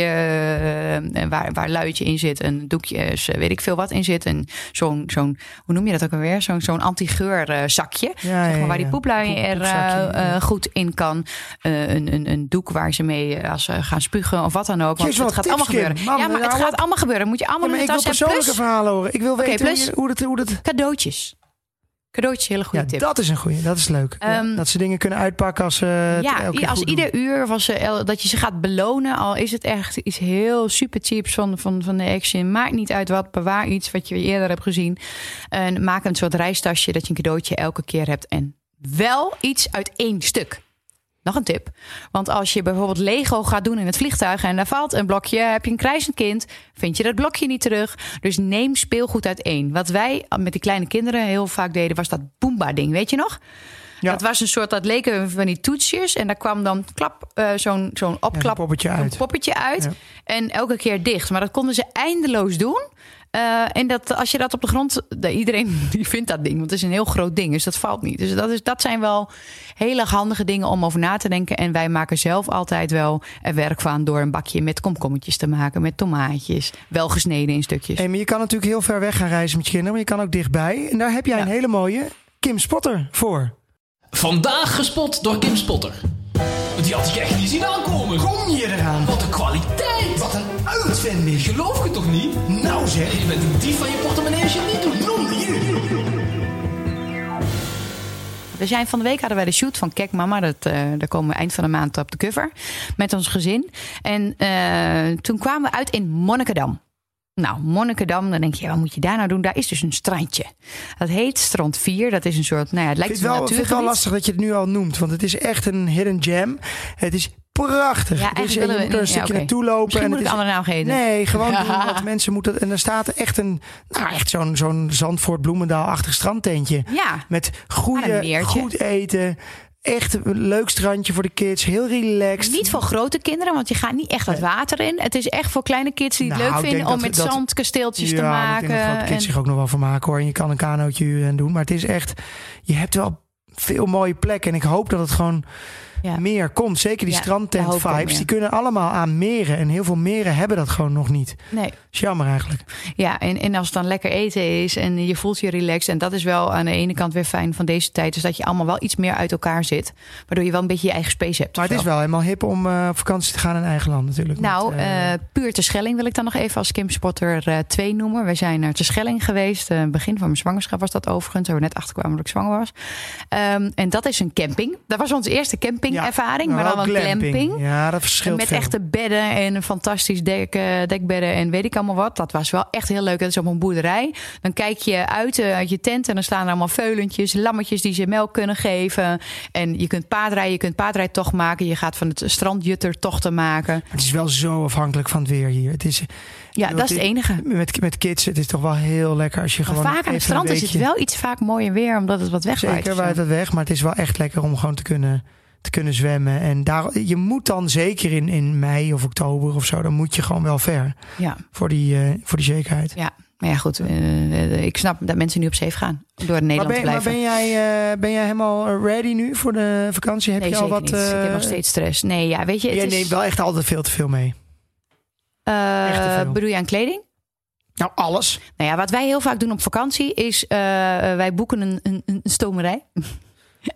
eh, waar, waar luidje in zit, een doekjes, eh, weet ik veel wat in zit. En zo'n, zo'n hoe noem je dat ook alweer? Zo'n, zo'n anti-geur eh, zakje. Ja, zeg maar, waar die poeplui Poep- er goed in kan. Een, een, een doek waar ze mee als ze gaan spugen of wat dan ook. Want het gaat allemaal Kim. gebeuren. Man, ja, maar het gaat allemaal gebeuren. Moet je allemaal Ja, maar in ik de wil persoonlijke Plus verhalen horen. Ik wil weten hoe, plus- je- hoe, het... cadeautjes. Cadeautjes, hele goede Ja, tip. dat is een goeie. Dat is leuk. Ja, Ehm, dat ze dingen kunnen uitpakken als ze het ja, als doen. ieder uur was ze, dat je ze gaat belonen, al is het echt iets heel super cheaps van, van, van de Action. Maakt niet uit wat, bewaar iets wat je eerder hebt gezien. En maak een soort reistasje dat je een cadeautje elke keer hebt. En wel iets uit één stuk. Nog een tip. Want als je bijvoorbeeld Lego gaat doen in het vliegtuig en daar valt een blokje, heb je een krijzend kind, vind je dat blokje niet terug. Dus neem speelgoed uit één. Wat wij met die kleine kinderen heel vaak deden, was dat Boomba-ding. Weet je nog? Ja. Dat was een soort, dat leken van die toetsjes. En daar kwam dan klap, eh, zo'n zo'n opklap, poppetje zo'n uit. poppetje uit. Ja. En elke keer dicht. Maar dat konden ze eindeloos doen. Eh, en dat, als je dat op de grond... de- Iedereen (laughs) die vindt dat ding, want het is een heel groot ding. Dus dat valt niet. Dus dat, is, dat zijn wel hele handige dingen om over na te denken. En wij maken zelf altijd wel er werk van... door een bakje met komkommetjes te maken. Met tomaatjes. Wel gesneden in stukjes. Hey, maar je kan natuurlijk heel ver weg gaan reizen met je kinderen, maar je kan ook dichtbij. En daar heb jij Ja. een hele mooie Kim Spotter voor. Vandaag gespot door Kim Spotter. Die had ik echt niet zien aankomen. Kom je eraan? Wat een kwaliteit. Wat een uitvinding. Geloof ik het toch niet? Je bent een dief van je portemonnee als je niet doet. We zijn van de week hadden wij de shoot van Kek Mama. Dat, eh, daar komen we eind van de maand op de cover. Met ons gezin. En eh, toen kwamen we uit in Monnikendam. Nou, Monnikendam, dan denk je, wat moet je daar nou doen? Daar is dus een strandje. Dat heet Strand 4. Dat is een soort, nou ja, het lijkt een wel, ik vind het wel lastig dat je het nu al noemt, want het is echt een hidden gem. Het is prachtig. Ja, dus je moet er een niet- ja, stukje oké. naartoe lopen. Misschien en moet het is- andere naam geven. Nee, gewoon (laughs) doen wat mensen moeten. En er staat echt een, nou echt zo'n zo'n Zandvoort Bloemendaal-achtig strandtentje. Ja, Met goede, goed eten. Echt een leuk strandje voor de kids. Heel relaxed. niet voor grote kinderen, want je gaat niet echt het water in. Het is echt voor kleine kids die het Nou, leuk vinden om dat- met dat- zandkasteeltjes te ja, maken. Dat grote kids En- zich ook nog wel van maken hoor. En je kan een kanootje doen. Maar het is echt, je hebt wel veel mooie plekken. En ik hoop dat het gewoon Ja. meer komt. Zeker die Ja, strandtent vibes. Die kunnen allemaal aan meren. En heel veel meren hebben dat gewoon nog niet. Nee, is jammer eigenlijk. Ja, en, en als het dan lekker eten is en je voelt je relaxed. En dat is wel aan de ene kant weer fijn van deze tijd. Is dat je allemaal wel iets meer uit elkaar zit. Waardoor je wel een beetje je eigen space hebt. Maar het is wel helemaal hip om eh, op vakantie te gaan in eigen land natuurlijk. Nou, Met, eh, eh, puur te Schelling wil ik dan nog even als Kim Spotter eh 2 noemen. We zijn naar te Schelling geweest. Begin van mijn zwangerschap was dat overigens. Waar we net achterkwamen dat ik zwanger was. Ehm, en dat is een camping. Dat was onze eerste campingervaring. ja, maar dan wel een glamping. Ja, dat verschilt Met veel. echte bedden en een fantastisch dek, eh, dekbedden en weet ik allemaal wat. Dat was wel echt heel leuk. Dat is op een boerderij. Dan kijk je uit, eh, uit je tent en dan staan er allemaal veulentjes, lammetjes die ze melk kunnen geven. En je kunt paardrijden, je kunt paardrijtocht maken. Je gaat van het strandjutter tochten maken. Het is wel zo afhankelijk van het weer hier. Het is, Ja, dat is het enige. Met, met kids, het is toch wel heel lekker als je Maar gewoon. vaak aan het strand is het wel iets vaak mooier weer, omdat het wat wegwaait. Zeker waait het weg, maar het is wel echt lekker om gewoon te kunnen, te kunnen zwemmen. En daar, je moet dan zeker in, in mei of oktober of zo, dan moet je gewoon wel ver Ja, voor die, eh, voor die zekerheid. ja. Maar ja, goed. eh, ik snap dat mensen nu op safe gaan door Maar Nederland ben, te maar blijven. ben, jij, eh, ben jij helemaal ready nu voor de vakantie? Heb nee, je al wat? ik heb nog steeds stress. Nee, ja, weet je. Het Jij is, neemt wel echt altijd veel te veel mee. echt te veel. bedoel je aan kleding? Nou, alles. Nou ja, wat wij heel vaak doen op vakantie is wij boeken een, een, een stomerij.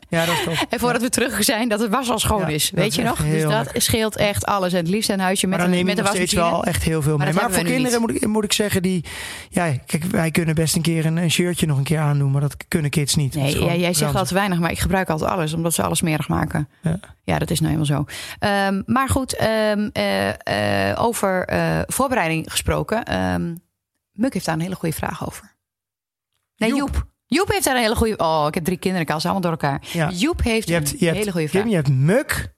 Ja, dat is top. En voordat we terug zijn, dat het was al schoon Ja, is. Weet is je nog? Dus dat lekker. scheelt echt alles. En het liefst een huisje met Maar dan een, neem je met een nog steeds wasmachine. wel echt heel veel Maar mee. dat Maar, voor kinderen moet ik, moet ik zeggen die... Ja, kijk, wij kunnen best een keer een, een shirtje nog een keer aandoen. Maar dat kunnen kids niet. Is Nee, ja, jij zegt ranzig. al te weinig, maar ik gebruik altijd alles, omdat ze alles smerig maken. Ja. Ja, dat is nou helemaal zo. Ehm, maar goed, ehm, eh, eh, over eh, voorbereiding gesproken. ehm Muk heeft daar een hele goede vraag over. Nee, Joep. Joep. Joep heeft daar een hele goede... Oh, ik heb drie kinderen, ik haal ze allemaal door elkaar. Ja. Joep heeft Je hebt, een je hebt, hele goede vraag. Kim, je hebt Muk,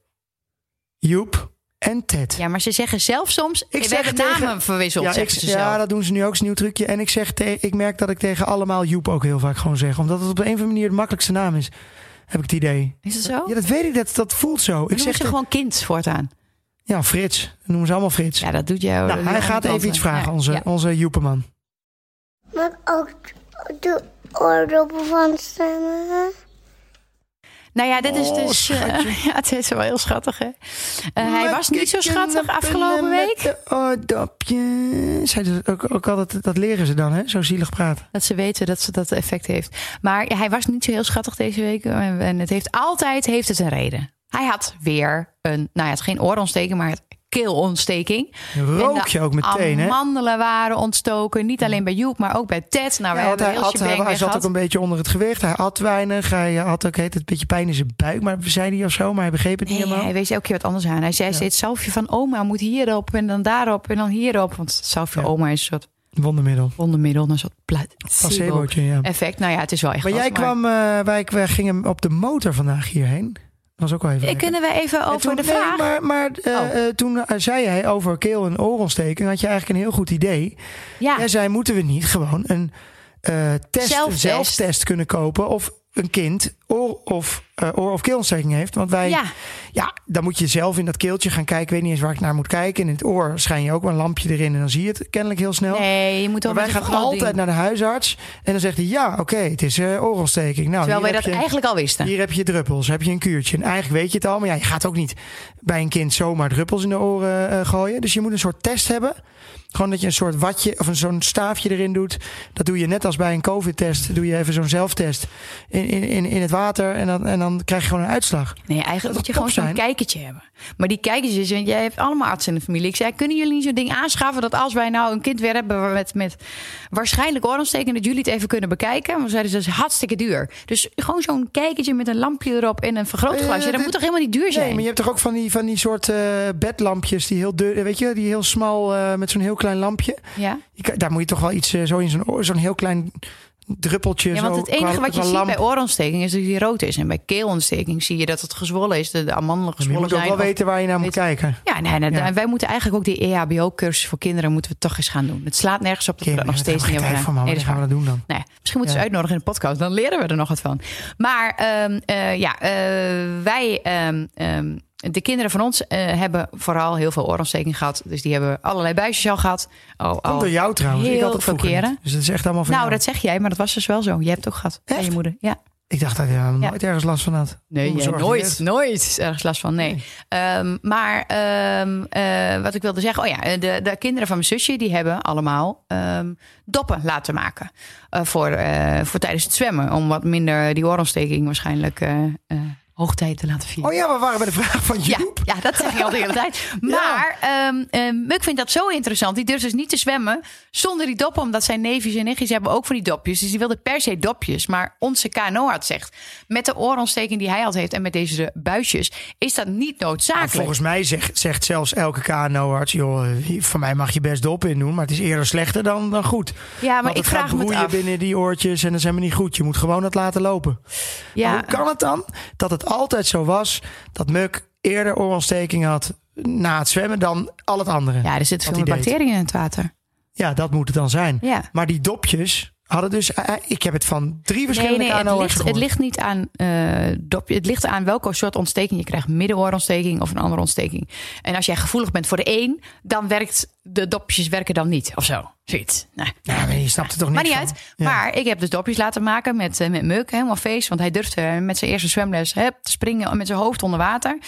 Joep en Ted. Ja, maar ze zeggen zelf soms... Ik we zeg hebben tegen- namen verwisseld, Ja, ik, zeggen ze ja, zelf. dat doen ze nu ook, is een nieuw trucje. En ik, zeg te- ik merk dat ik tegen allemaal Joep ook heel vaak gewoon zeg. Omdat het op een of andere manier de makkelijkste naam is. Heb ik het idee. Is het zo? Ja, dat weet ik, dat, dat voelt zo. Ik Ik zeg ze te- gewoon kind voortaan. Ja, Frits. Noemen ze allemaal Frits. Ja, dat doet jou. nou, hij gaat even iets vragen, onze, Ja. onze Joepeman. Ik ook doe oordoppen van stemmen. Nou ja, dit is Oh, dus... eh, (laughs) ja, het is wel heel schattig, hè? Eh, hij was niet zo schattig afgelopen week. Oordopje. Zij dus ook, ook altijd, dat leren ze dan, hè? Zo zielig praten. Dat ze weten dat ze dat effect heeft. Maar ja, hij was niet zo heel schattig deze week. En en het heeft altijd heeft het een reden. Hij had weer een, nou ja, het is geen oorontsteking, maar het keelontsteking. Rook je ook meteen, hè? amandelen waren ontstoken. Niet alleen bij Joep, maar ook bij Ted. Nou, we Ja, hebben hij, heel hij, zat ook een beetje onder het gewicht. Hij had weinig. Hij had ook heet het, een beetje pijn in zijn buik. Maar zei hij of zo, maar hij begreep het niet Nee, helemaal. hij wees elke keer wat anders aan. Hij zei steeds salfje van oma moet hierop en dan daarop en dan hierop. Want salfje Ja. oma is een soort Wondermiddel. wondermiddel, een soort placebo Placebootje, ja. effect. Nou ja, het is wel echt Maar jij kwam, eh, wij, wij gingen op de motor vandaag hierheen. Dat was ook wel even. Eh, lekker. Kunnen we even En over toen- de nee, vraag? maar maar eh, Oh. eh, toen eh, zei hij over keel- en oorontsteking, had je eigenlijk een heel goed idee. ja, Jij zei, moeten we niet gewoon een eh, test, zelftest kunnen kopen of een kind oor- of, eh, oor- of keelontsteking heeft? Want wij, ja. ja, dan moet je zelf in dat keeltje gaan kijken. Ik weet niet eens waar ik naar moet kijken. In het oor schijn je ook wel een lampje erin en dan zie je het kennelijk heel snel. nee, je moet wel maar wij gaan altijd naar de huisarts en dan zegt hij, ja, oké, het is eh oorontsteking. Nou, Terwijl wij dat je- eigenlijk al wisten. hier heb je druppels, heb je een kuurtje. En eigenlijk weet je het al, maar ja, je gaat ook niet bij een kind zomaar druppels in de oren eh, gooien. Dus je moet een soort test hebben. Gewoon dat je een soort watje of een zo'n staafje erin doet. Dat doe je net als bij een COVID-test. Doe je even zo'n zelftest in, in, in, het water en dan, en dan krijg je gewoon een uitslag. Nee, eigenlijk Dat moet je gewoon zo'n kijkertje hebben. Maar die kijkertjes, en jij hebt allemaal artsen in de familie. Ik zei, kunnen jullie niet zo'n ding aanschaffen dat als wij nou een kind weer hebben met, met waarschijnlijk oorontsteking, dat jullie het even kunnen bekijken? Maar we zeiden, dat is hartstikke duur. Dus gewoon zo'n kijkertje met een lampje erop en een vergrootglasje. Eh, dat dit- moet toch helemaal niet duur zijn? Nee, maar je hebt toch ook van die, van die soort eh, bedlampjes die heel dun, weet je, die heel smal eh, met zo'n heel klein lampje. Ja? Je daar moet je toch wel iets eh, zo in zo'n oor, zo'n heel klein druppeltje. ja, want het enige qua- wat je ziet lamp. bij oorontsteking is dat die rood is. En bij keelontsteking zie je dat het gezwollen is, de, de amandelen Maar je gezwollen moet ook zijn. wel weten waar je naar moet kijken. Ja, nee, nee, Ja. en wij moeten eigenlijk ook die EHBO-cursus voor kinderen moeten we toch eens gaan doen. Het slaat nergens op dat we dat nog steeds niet hebben gedaan. Nee, dat gaan we dat doen dan. Nee, misschien moeten ze Ja. uitnodigen in de podcast. Dan leren we er nog wat van. Maar ehm, eh, ja, eh, wij, ehm, de kinderen van ons eh, hebben vooral heel veel oorontsteking gehad. Dus die hebben allerlei buisjes al gehad. Al, Komt al door jou trouwens. ik had het veel keren. Dus dat is echt allemaal van Nou, jou. dat zeg jij, maar dat was dus wel zo. Je hebt het ook gehad. Bij je moeder. Ja. Ik dacht dat je er nooit ergens last van had. Nee, nooit, nooit ergens last van. Nee. Ehm, maar ehm, eh, wat ik wilde zeggen, oh ja, de, de kinderen van mijn zusje die hebben allemaal ehm, doppen laten maken Eh, voor, eh, voor tijdens het zwemmen, om wat minder die oorontsteking waarschijnlijk eh eh, hoogtijd te laten vieren. Oh ja, we waren bij de vraag van Ja, Joep. ja, dat zeg je al de hele tijd. (laughs) Maar ehm ehm, Muk vindt dat zo interessant. Die durft dus niet te zwemmen zonder die doppen. Omdat zijn neefjes en nichtjes hebben ook van die dopjes. Dus die wilde per se dopjes. Maar onze KNO-arts zegt... met de oorontsteking die hij altijd heeft... en met deze buisjes... is dat niet Nou, noodzakelijk. volgens mij zegt, zegt zelfs elke KNO-arts... joh, hier- van mij mag je best dop in doen... maar het is eerder slechter dan, dan goed. ja, maar Want ik het gaat vraag me af. binnen die oortjes... en dat is helemaal niet goed. Je moet gewoon het laten lopen. Ja, Hoe kan het dan dat het altijd zo was... dat Muk eerder oorontsteking had na het zwemmen... dan al het andere? ja, er zitten veel bacteriën in het water. Ja, dat moet het dan zijn. Ja. Maar die dopjes hadden dus... eh, ik heb het van drie verschillende Nee, nee, het ligt, het gehoord. ligt niet aan eh, dopje. Het ligt aan welke soort ontsteking je krijgt. Middenoorontsteking of een andere ontsteking. En als jij gevoelig bent voor de een, dan werkt de dopjes werken dan niet of zo. Zoiets. Nee. Ja, maar je snapt het toch niet Maar niet van? uit. Ja. Maar ik heb dus dopjes laten maken met, eh, met Muk. Helemaal feest. Want hij durfde eh, met zijn eerste zwemles hè, te springen met zijn hoofd onder water.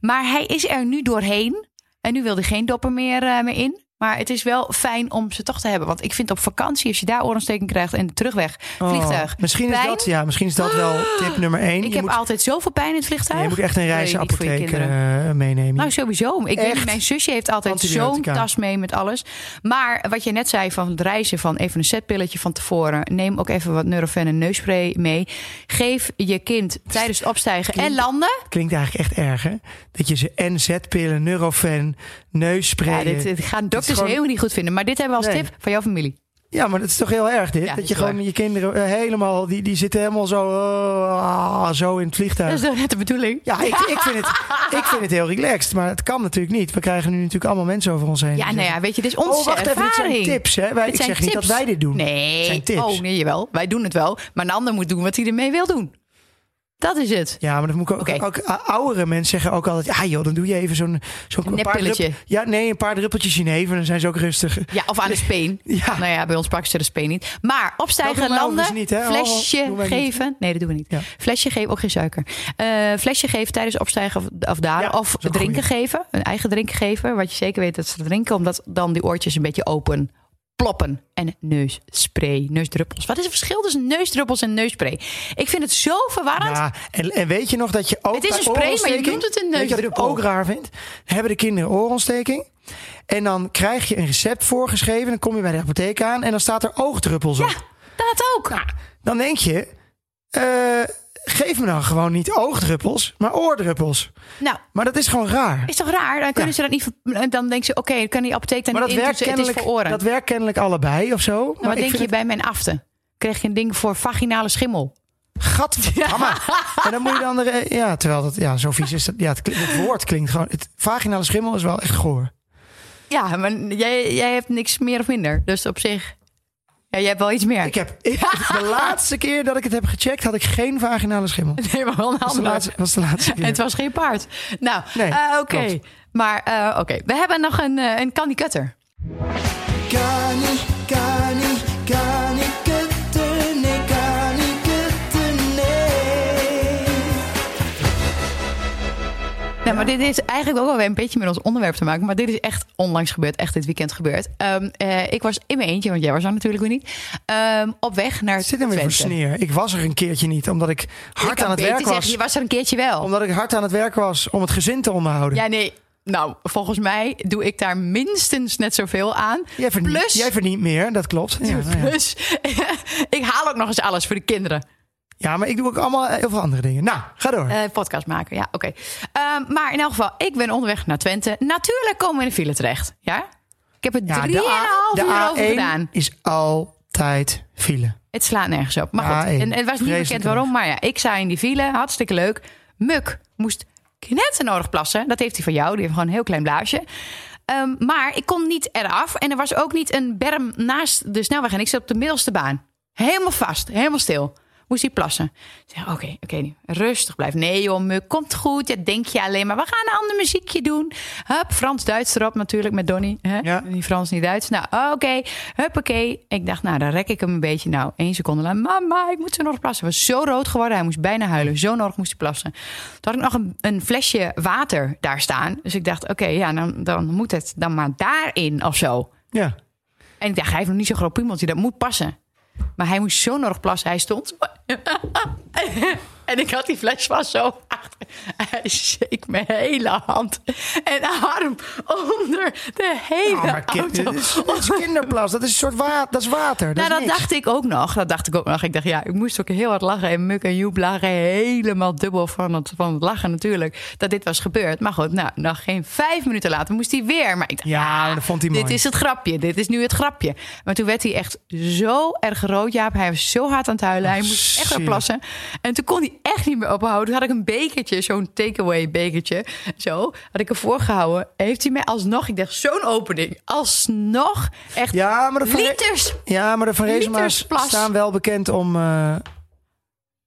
Maar hij is er nu doorheen. En nu wil hij geen doppen meer, eh, meer in. Maar het is wel fijn om ze toch te hebben. Want ik vind op vakantie, als je daar oorontsteking krijgt en de terugweg, Oh, vliegtuig. misschien, is dat, ja, misschien is dat wel tip nummer één. Ik je, heb moet, altijd zoveel pijn in het vliegtuig. je moet echt een reisapotheek kinderen? eh, meenemen. Nou, sowieso. Ik weet niet, mijn zusje heeft altijd zo'n tas mee met alles. Maar wat je net zei van het reizen van even een setpilletje van tevoren. Neem ook even wat Nurofen en neusspray mee. Geef je kind tijdens het opstijgen en landen. Klinkt eigenlijk echt erg, hè? Dat je ze NZ-pillen, Nurofen, neusspray... Ja, dit, dit gaan dokters gewoon- helemaal niet goed vinden. Maar dit hebben we als Nee. tip van jouw familie. Ja, maar dat is toch heel erg dit? Ja, dat je gewoon waar. je kinderen eh, helemaal... Die, die zitten helemaal zo, eh, zo in het vliegtuig. Dat is toch net de bedoeling? Ja, ik, ik, vind het, (laughs) ik vind het heel relaxed. Maar het kan natuurlijk niet. We krijgen nu natuurlijk allemaal mensen over ons heen. Ja, nou ja, weet je, dit is onze Oh, wacht even, dit ervaring. zijn tips, hè? Wij, ik zeg niet dat wij dit doen. Nee. Het zijn tips. Oh, nee, jawel. Wij doen het wel. Maar een ander moet doen wat hij ermee wil doen. Dat is het. Ja, maar dat moet ik ook, ook o- oudere mensen zeggen ook altijd, ja joh, dan doe je even zo'n zo'n paar Ja, nee, een paar druppeltjes jenever, dan zijn ze ook rustig. Ja, of aan de speen. (laughs) Ja. Nou ja, bij ons pakken ze de speen niet. Maar opstijgen landen, overigens niet, hè? Oh, flesje niet. geven. Nee, dat doen we niet. Ja. Flesje geven, ook geen suiker. Eh, flesje geven tijdens opstijgen of, of dalen. Ja, of drinken goeie. geven. Een eigen drinken geven. Wat je zeker weet dat ze drinken. Omdat dan die oortjes een beetje open ploppen. En neusspray, neusdruppels. Wat is het verschil tussen neusdruppels en neusspray? Ik vind het zo verwarrend. Ja, en, en weet je nog dat je ook Het is een spray, maar je noemt het een neusdruppel. ook raar vind? Hebben de kinderen oorontsteking. En dan krijg je een recept voorgeschreven. Dan kom je bij de apotheek aan en dan staat er oogdruppels op. Ja, dat ook. Dan denk je, eh, geef me dan gewoon niet oogdruppels, maar oordruppels. Nou, Maar dat is gewoon raar. is toch raar? Dan kunnen Ja. ze dat niet. Dan denken ze, oké, dan kan die apotheek dan Maar dat werkt. Het is kennelijk, voor oren. dat werkt kennelijk allebei of zo. Nou, maar wat denk je bij mijn afte? Kreeg je een ding voor vaginale schimmel? gadverdamme. (laughs) En dan moet je dan... Er, ja, terwijl dat... Ja, zo vies is dat. Ja, het woord klinkt gewoon... Het vaginale schimmel is wel echt goor. Ja, maar jij, jij hebt niks meer of minder. Dus op zich, ja, jij hebt wel iets meer. Ik heb... Ik, de (laughs) laatste keer dat ik het heb gecheckt, had ik geen vaginale schimmel. Nee, maar wel een was de laatste, was de laatste keer. En het was geen paard. Nou, Nee, eh, oké. Maar eh, oké, we hebben nog een, eh, een candy cutter. Maar dit is eigenlijk ook wel weer een beetje met ons onderwerp te maken. Maar dit is echt onlangs gebeurd, echt dit weekend gebeurd. Ehm, eh, ik was in mijn eentje, want jij was er natuurlijk weer niet. ehm, op weg naar Zit hem weer voor sneer. Ik was er een keertje niet, omdat ik hard aan het werk zeggen, was. je was er een keertje wel. Omdat ik hard aan het werk was om het gezin te onderhouden. Ja, nee. Nou, volgens mij doe ik daar minstens net zoveel aan. Jij, verdient, Plus, jij verdient meer, dat klopt. Ja, (laughs) nou ja. plus (laughs) ik haal ook nog eens alles voor de kinderen. Ja, maar ik doe ook allemaal heel veel andere dingen. Nou, ga door. Eh, podcast maken, ja, oké. Ehm, maar in elk geval, ik ben onderweg naar Twente. Natuurlijk komen we in de file terecht, ja? Ik heb er ja, drieënhalf uur de over A1 gedaan. is altijd file. Het slaat nergens op. Maar goed, A1. en het was niet bekend waarom. Maar ja, ik sta in die file, hartstikke leuk. Muk moest knetten nodig plassen. Dat heeft hij van jou, die heeft gewoon een heel klein blaasje. Ehm, maar ik kon niet eraf. En er was ook niet een berm naast de snelweg. En ik zat op de middelste baan. Helemaal vast, helemaal stil. Moest hij plassen. Zeg, oké, oké, rustig blijven. Nee joh, komt goed. Ja, denk je alleen maar. We gaan een ander muziekje doen. Hup, Frans-Duits erop natuurlijk met Donny. Hè? Ja. Niet Frans, niet Duits. Nou, oké, huppakee. Ik dacht, nou, dan rek ik hem een beetje. Nou, één seconde lang. Mama, ik moet zo nog plassen. Hij was zo rood geworden. Hij moest bijna huilen. Zo nodig moest hij plassen. Toen had ik nog een, een flesje water daar staan. Dus ik dacht, oké, ja, dan, dan moet het dan maar daarin of zo. Ja. En ik dacht, hij heeft nog niet zo'n groot piemeltje. Dat moet passen. Maar hij moest zo nodig plassen. Hij stond. (laughs) En ik had die fles vast zo achter. Hij zeek mijn hele hand en arm onder de hele maar kind, auto. dit, is, dit is kinderplas. Dat is een soort water. Dat is water. Dat nou, is dat dacht ik ook nog. Dat dacht ik ook nog. Ik dacht, ja, ik moest ook heel hard lachen. En Muk en Joep lagen helemaal dubbel van het, van het lachen natuurlijk. Dat dit was gebeurd. Maar goed, nou, nog geen vijf minuten later moest hij weer. Maar ik dacht, Ja, maar dat vond hij dit mooi. is het grapje. Dit is nu het grapje. Maar toen werd hij echt zo erg rood, Jaap. Hij was zo hard aan het huilen. hij moest echt plassen. En toen kon hij echt niet meer ophouden. Toen had ik een bekertje, zo'n takeaway bekertje. Zo, had ik ervoor gehouden. Heeft hij mij alsnog, ik dacht, zo'n opening. Alsnog, echt Ja, maar de liters ja, maar de Van Reesema's plas. staan wel bekend om... eh,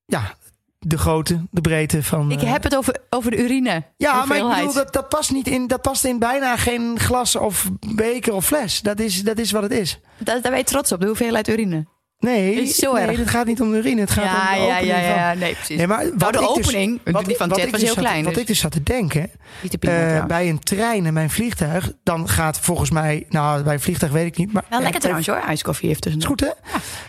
ja, de grootte, de breedte van... Ik eh, heb het over, over de urine. Ja, maar ik bedoel, dat, dat, past niet in, dat past in bijna geen glas of beker of fles. Dat is, dat is wat het is. Dat, daar ben je trots op, de hoeveelheid urine. Nee, Is zo nee erg. het gaat niet om de urine. Het gaat Ja, om de ja, opening ja, ja, van... nee, precies. Nee, maar Nou, wat de ik dus- opening, wat- die van Ted ik was dus heel zat- klein. Wat dus. ik dus zat te denken, te eh, bij een trein en bij een vliegtuig, dan gaat volgens mij, nou bij een vliegtuig weet ik niet, maar Wel eh, lekker trouwens hoor, ijskoffie heeft is tussen. goed hè?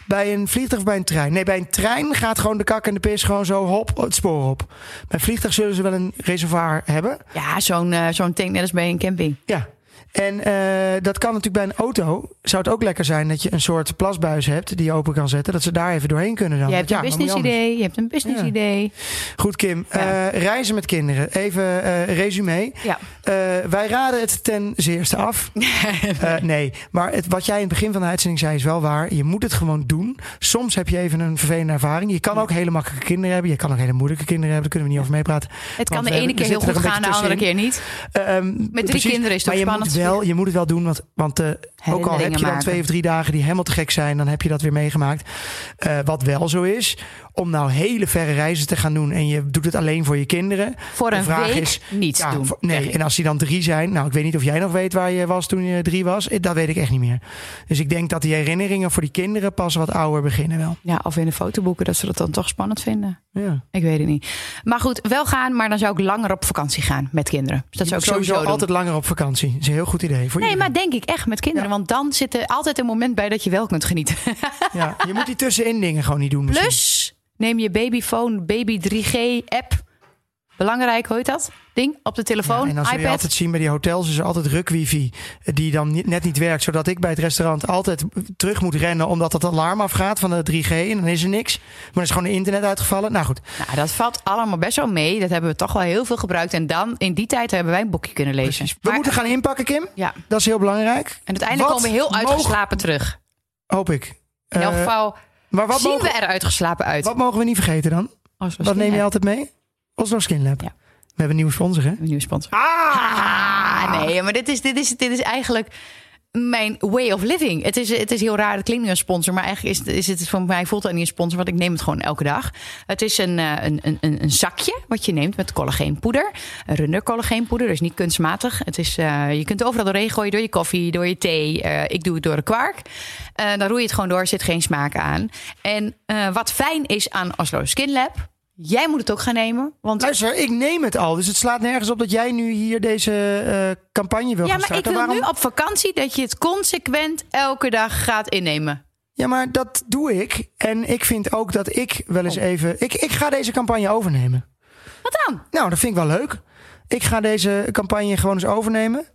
Bij een vliegtuig of bij een trein? Nee, bij een trein gaat gewoon de kak en de pis gewoon zo hop het spoor op. Bij een vliegtuig zullen ze wel een reservoir hebben. Ja, zo'n eh, zo'n tank net als bij een camping. Ja. En eh, dat kan natuurlijk bij een auto. Zou het ook lekker zijn dat je een soort plasbuis hebt die je open kan zetten. Dat ze daar even doorheen kunnen dan. Je hebt een business idee, je hebt een business Ja. idee. Goed Kim, Ja. Eh, reizen met kinderen. Even eh resume. Ja. Wij raden het ten zeerste af. Nee, maar het, wat jij in het begin van de uitzending zei is wel waar. Je moet het gewoon doen. Soms heb je even een vervelende ervaring. Je kan ook hele makkelijke kinderen hebben. Je kan ook hele moeilijke kinderen hebben. Daar kunnen we niet over meepraten. Het kan de ene keer heel goed gaan, de andere keer niet. Eh, ehm, Met drie precies. kinderen is je spannend wel, je moet het wel doen, want, want eh, ook al heb je dan twee of drie dagen die helemaal te gek zijn, dan heb je dat weer meegemaakt. Eh, wat wel zo is, om nou hele verre reizen te gaan doen en je doet het alleen voor je kinderen. Voor De een vraag week is, niets Ja, doen. voor- nee, en als die dan drie zijn, nou ik weet niet of jij nog weet waar je was toen je drie was, Eh, dat weet ik echt niet meer. Dus ik denk dat die herinneringen voor die kinderen pas wat ouder beginnen wel. Ja, of in de fotoboeken dat ze dat dan toch spannend vinden. Ja. Ik weet het niet. Maar goed, wel gaan, maar dan zou ik langer op vakantie gaan met kinderen. Dus dat zou ik sowieso, altijd langer op vakantie. Dat is heel goed idee. Voor Nee, maar denk ik echt met kinderen. Ja. Want dan zit er altijd een moment bij dat je wel kunt genieten. (laughs) ja, je moet die tussenin dingen gewoon niet doen. misschien. Plus, neem je babyphone, baby 3G-app. Belangrijk, hoe heet dat? Ding op de telefoon, Ja, en dan zul je iPad. altijd zien bij die hotels is er altijd ruk-wifi eh, die dan niet- net niet werkt. Zodat ik bij het restaurant altijd terug moet rennen omdat het alarm afgaat van de 3G. En dan is er niks. Maar er is gewoon de internet uitgevallen. Nou goed, Nou, dat valt allemaal best wel mee. Dat hebben we toch wel heel veel gebruikt. En dan, in die tijd, hebben wij een boekje kunnen lezen. precies. We Maar- moeten gaan inpakken, Kim. Ja, Dat is heel belangrijk. en uiteindelijk Wat komen we heel mogen- uitgeslapen terug. Hoop ik. In elk Eh, geval maar wat zien mogen, we er uitgeslapen uit. wat mogen we niet vergeten dan? Als we Wat neem je altijd mee? Oslo Skin Lab. Ja. We hebben een nieuwe sponsor, hè? Een nieuwe sponsor. Ah! Ah, nee, maar dit is, dit, is, dit is eigenlijk mijn way of living. Het is, het is heel raar, het klinkt nu een sponsor, maar eigenlijk is, is het voor mij voelt het niet een sponsor, want ik neem het gewoon elke dag. Het is een, eh, een, een, een, zakje wat je neemt met collageenpoeder. Een runder collageenpoeder, dus niet kunstmatig. Het is, eh, je kunt het overal doorheen gooien, door je koffie, door je thee. Eh, ik doe het door de kwark. Dan roei je het gewoon door, zit geen smaak aan. En wat fijn is aan Oslo Skin Lab, jij moet het ook gaan nemen, want Luister, ik neem het al. Dus het slaat nergens op dat jij nu hier deze eh, campagne wil Ja, gaan maar ik starten. wil Waarom- nu op vakantie dat je het consequent elke dag gaat innemen. Ja, maar dat doe ik. En ik vind ook dat ik wel eens even... Ik, ik ga deze campagne overnemen. Wat dan? Nou, dat vind ik wel leuk. Ik ga deze campagne gewoon eens overnemen.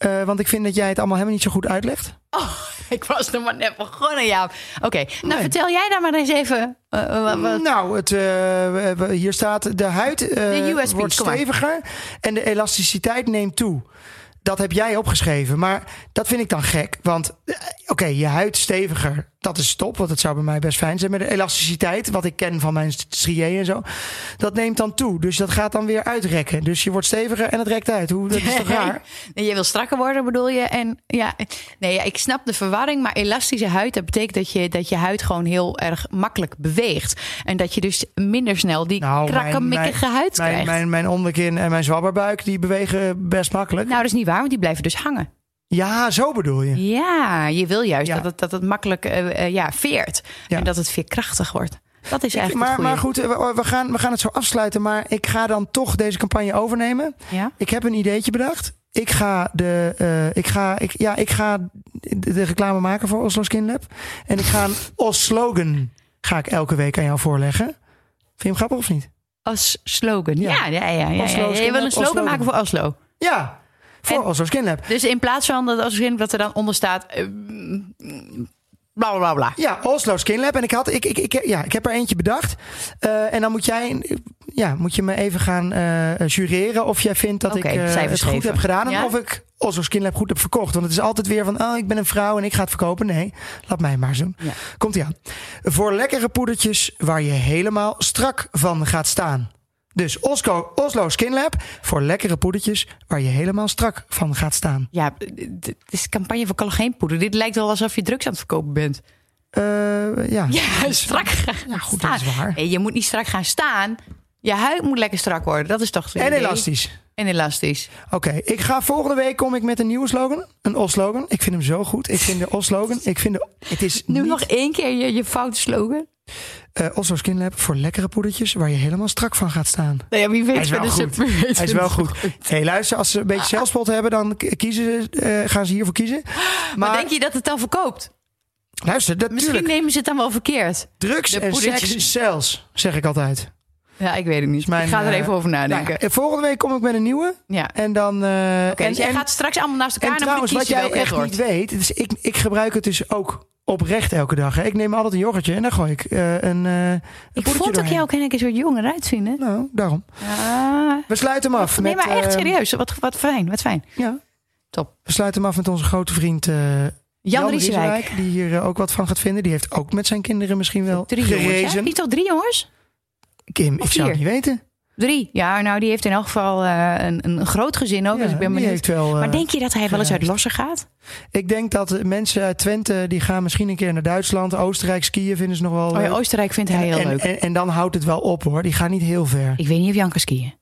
Eh, want ik vind dat jij het allemaal helemaal niet zo goed uitlegt. Oh, (laughs) ik was nog maar net begonnen, ja. Oké, nou Nee. vertel jij dan maar eens even. eh, eh, wat- wat- Nou, het, hier staat de huid De wordt steviger en de elasticiteit neemt toe. Dat heb jij opgeschreven, maar dat vind ik dan gek. Want oké, je huid steviger, dat is top. Want het zou bij mij best fijn zijn. Maar de elasticiteit, wat ik ken van mijn striën en zo, dat neemt dan toe. Dus dat gaat dan weer uitrekken. Dus je wordt steviger en het rekt uit. Hoe, dat is toch (laughs) raar? Nee, je wil strakker worden, bedoel je? En ja, nee, ja, ik snap de verwarring, maar elastische huid, dat betekent dat je, dat je huid gewoon heel erg makkelijk beweegt. En dat je dus minder snel die Nou, mijn- krakkemikkige huid Mijn, krijgt. mijn, mijn onderkin en mijn zwabberbuik, die bewegen best makkelijk. Nou, dat is niet waar, want die blijven dus hangen. Ja, zo bedoel je. Ja, je wil juist Ja. dat, het, dat het makkelijk eh, eh, ja, veert. Ja. En dat het veerkrachtig wordt. Dat is eigenlijk maar, het goede. maar goed, we, we gaan, we gaan het zo afsluiten. Maar ik ga dan toch deze campagne overnemen. Ja? Ik heb een ideetje bedacht. Ik ga de, eh, ik ga, ik, ja, ik ga de, de reclame maken voor Oslo Skin Lab. En ik ga een (laughs) Os-slogan ga ik elke week aan jou voorleggen. Vind je hem grappig of niet? Als slogan. Ja. Ja, ja, ja. ja. Je wil een slogan maken voor Oslo. Ja, voor Oslo Skin Lab. Dus in plaats van dat als dat er dan onder staat. eh, bla bla bla. Ja, Oslo Skin Lab. En ik, had, ik, ik, ik, ja, ik heb er eentje bedacht. Eh, en dan moet jij, ja, moet je me even gaan eh, jureren of jij vindt dat ik het goed heb gedaan. En Ja? of ik Oslo Skin Lab goed heb verkocht. Want het is altijd weer van, oh, ik ben een vrouw en ik ga het verkopen. Nee, laat mij maar doen. Ja. Komt ie aan. Voor lekkere poedertjes waar je helemaal strak van gaat staan. Dus Oslo, Oslo Skin Lab voor lekkere poedertjes waar je helemaal strak van gaat staan. Ja, dit is campagne voor collageenpoeder. Dit lijkt wel alsof je drugs aan het verkopen bent. Eh, ja. (laughs) Ja, strak gaan Ja, goed, dat is waar. Nee, je moet niet strak gaan staan. Je huid moet lekker strak worden. Dat is toch En idee? elastisch. En elastisch. Oké, ik ga volgende week kom ik met een nieuwe slogan. Een Os-slogan. Ik vind hem zo goed. Ik vind de Os-slogan. Ik vind de, het is Nu niet, nog één keer je, je foute slogan. eh, Oslo Skin Lab voor lekkere poedertjes waar je helemaal strak van gaat staan. Nou ja, wie weet Hij is wel goed. weet Hij is wel goed. hey, luister, als ze een beetje zelfspot hebben, dan kiezen ze, eh, gaan ze hiervoor kiezen. Maar, Maar denk je dat het dan verkoopt? luister, dat Misschien nemen ze het dan wel verkeerd. Drugs de en seks sales, zeg ik altijd. Ja, ik weet het niet. mijn, ik ga er eh, even over nadenken. Nou, volgende week kom ik met een nieuwe. ja. En dan. Oké, en, dus jij en- gaat straks allemaal naast elkaar En en trouwens, wat jij echt niet weet, dus ik, ik gebruik het dus ook oprecht elke dag. Hè. Ik neem altijd een yoghurtje en dan gooi ik een, een Ik vond ook doorheen. jou ik een soort jonger uitzien, hè? Nou, daarom. We sluiten hem af Nee, met... maar echt serieus. Wat, wat fijn, wat fijn. Ja. Top. We sluiten hem af met onze grote vriend Jan, Riesenwijk. Die hier ook wat van gaat vinden. Die heeft ook met zijn kinderen misschien wel Drie jongens. Niet toch drie jongens? Kim, Of ik zou het niet weten. Drie. Ja, nou, die heeft in elk geval eh, een, een groot gezin ook. Ja, dus ik ben benieuwd. heeft wel, maar eh, denk je dat hij wel eens uit lossen gaat? Ik denk dat mensen uit Twente, die gaan misschien een keer naar Duitsland. Oostenrijk skiën vinden ze nog wel Oh ja. Oostenrijk vindt hij heel en, leuk. En, en dan houdt het wel op hoor. Die gaan niet heel ver. ik weet niet of Jan kan skiën.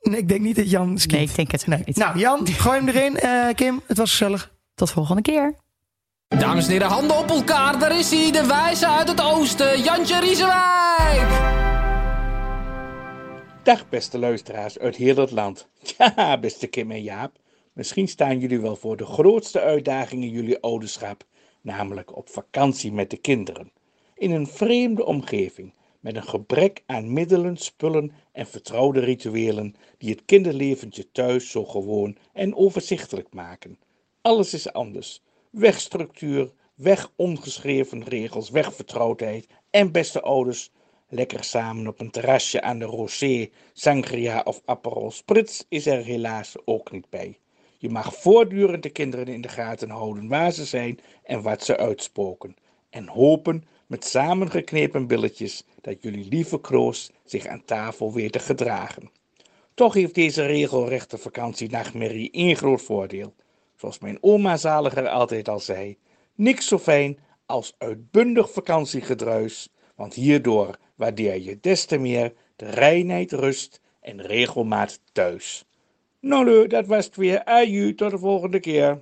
Nee, ik denk niet dat Jan skiet. Nee, ik denk het Nee. niet. Nou, Jan, gooi hem erin. Eh, Kim, het was gezellig. Tot volgende keer. Dames en heren, handen op elkaar. Daar is hij, de wijze uit het oosten. Jantje Riesenwijk. Dag beste luisteraars uit heel het land. (laughs) Ja, beste Kim en Jaap. Misschien staan jullie wel voor de grootste uitdaging in jullie ouderschap, namelijk op vakantie met de kinderen. In een vreemde omgeving, met een gebrek aan middelen, spullen en vertrouwde rituelen die het kinderleventje thuis zo gewoon en overzichtelijk maken. Alles is anders. Weg structuur, weg ongeschreven regels, weg vertrouwdheid en beste ouders, Lekker samen op een terrasje aan de rosé, sangria of Aperol Spritz is er helaas ook niet bij. Je mag voortdurend de kinderen in de gaten houden waar ze zijn en wat ze uitspoken. En hopen met samengeknepen billetjes dat jullie lieve Kroos zich aan tafel weet te gedragen. Toch heeft deze regelrechte vakantienachtmerrie één groot voordeel. Zoals mijn oma zaliger altijd al zei, niks zo fijn als uitbundig vakantiegedruis, want hierdoor waardeer je des te meer de reinheid, rust en regelmaat thuis. Nou, dat was het weer. Aju, tot de volgende keer.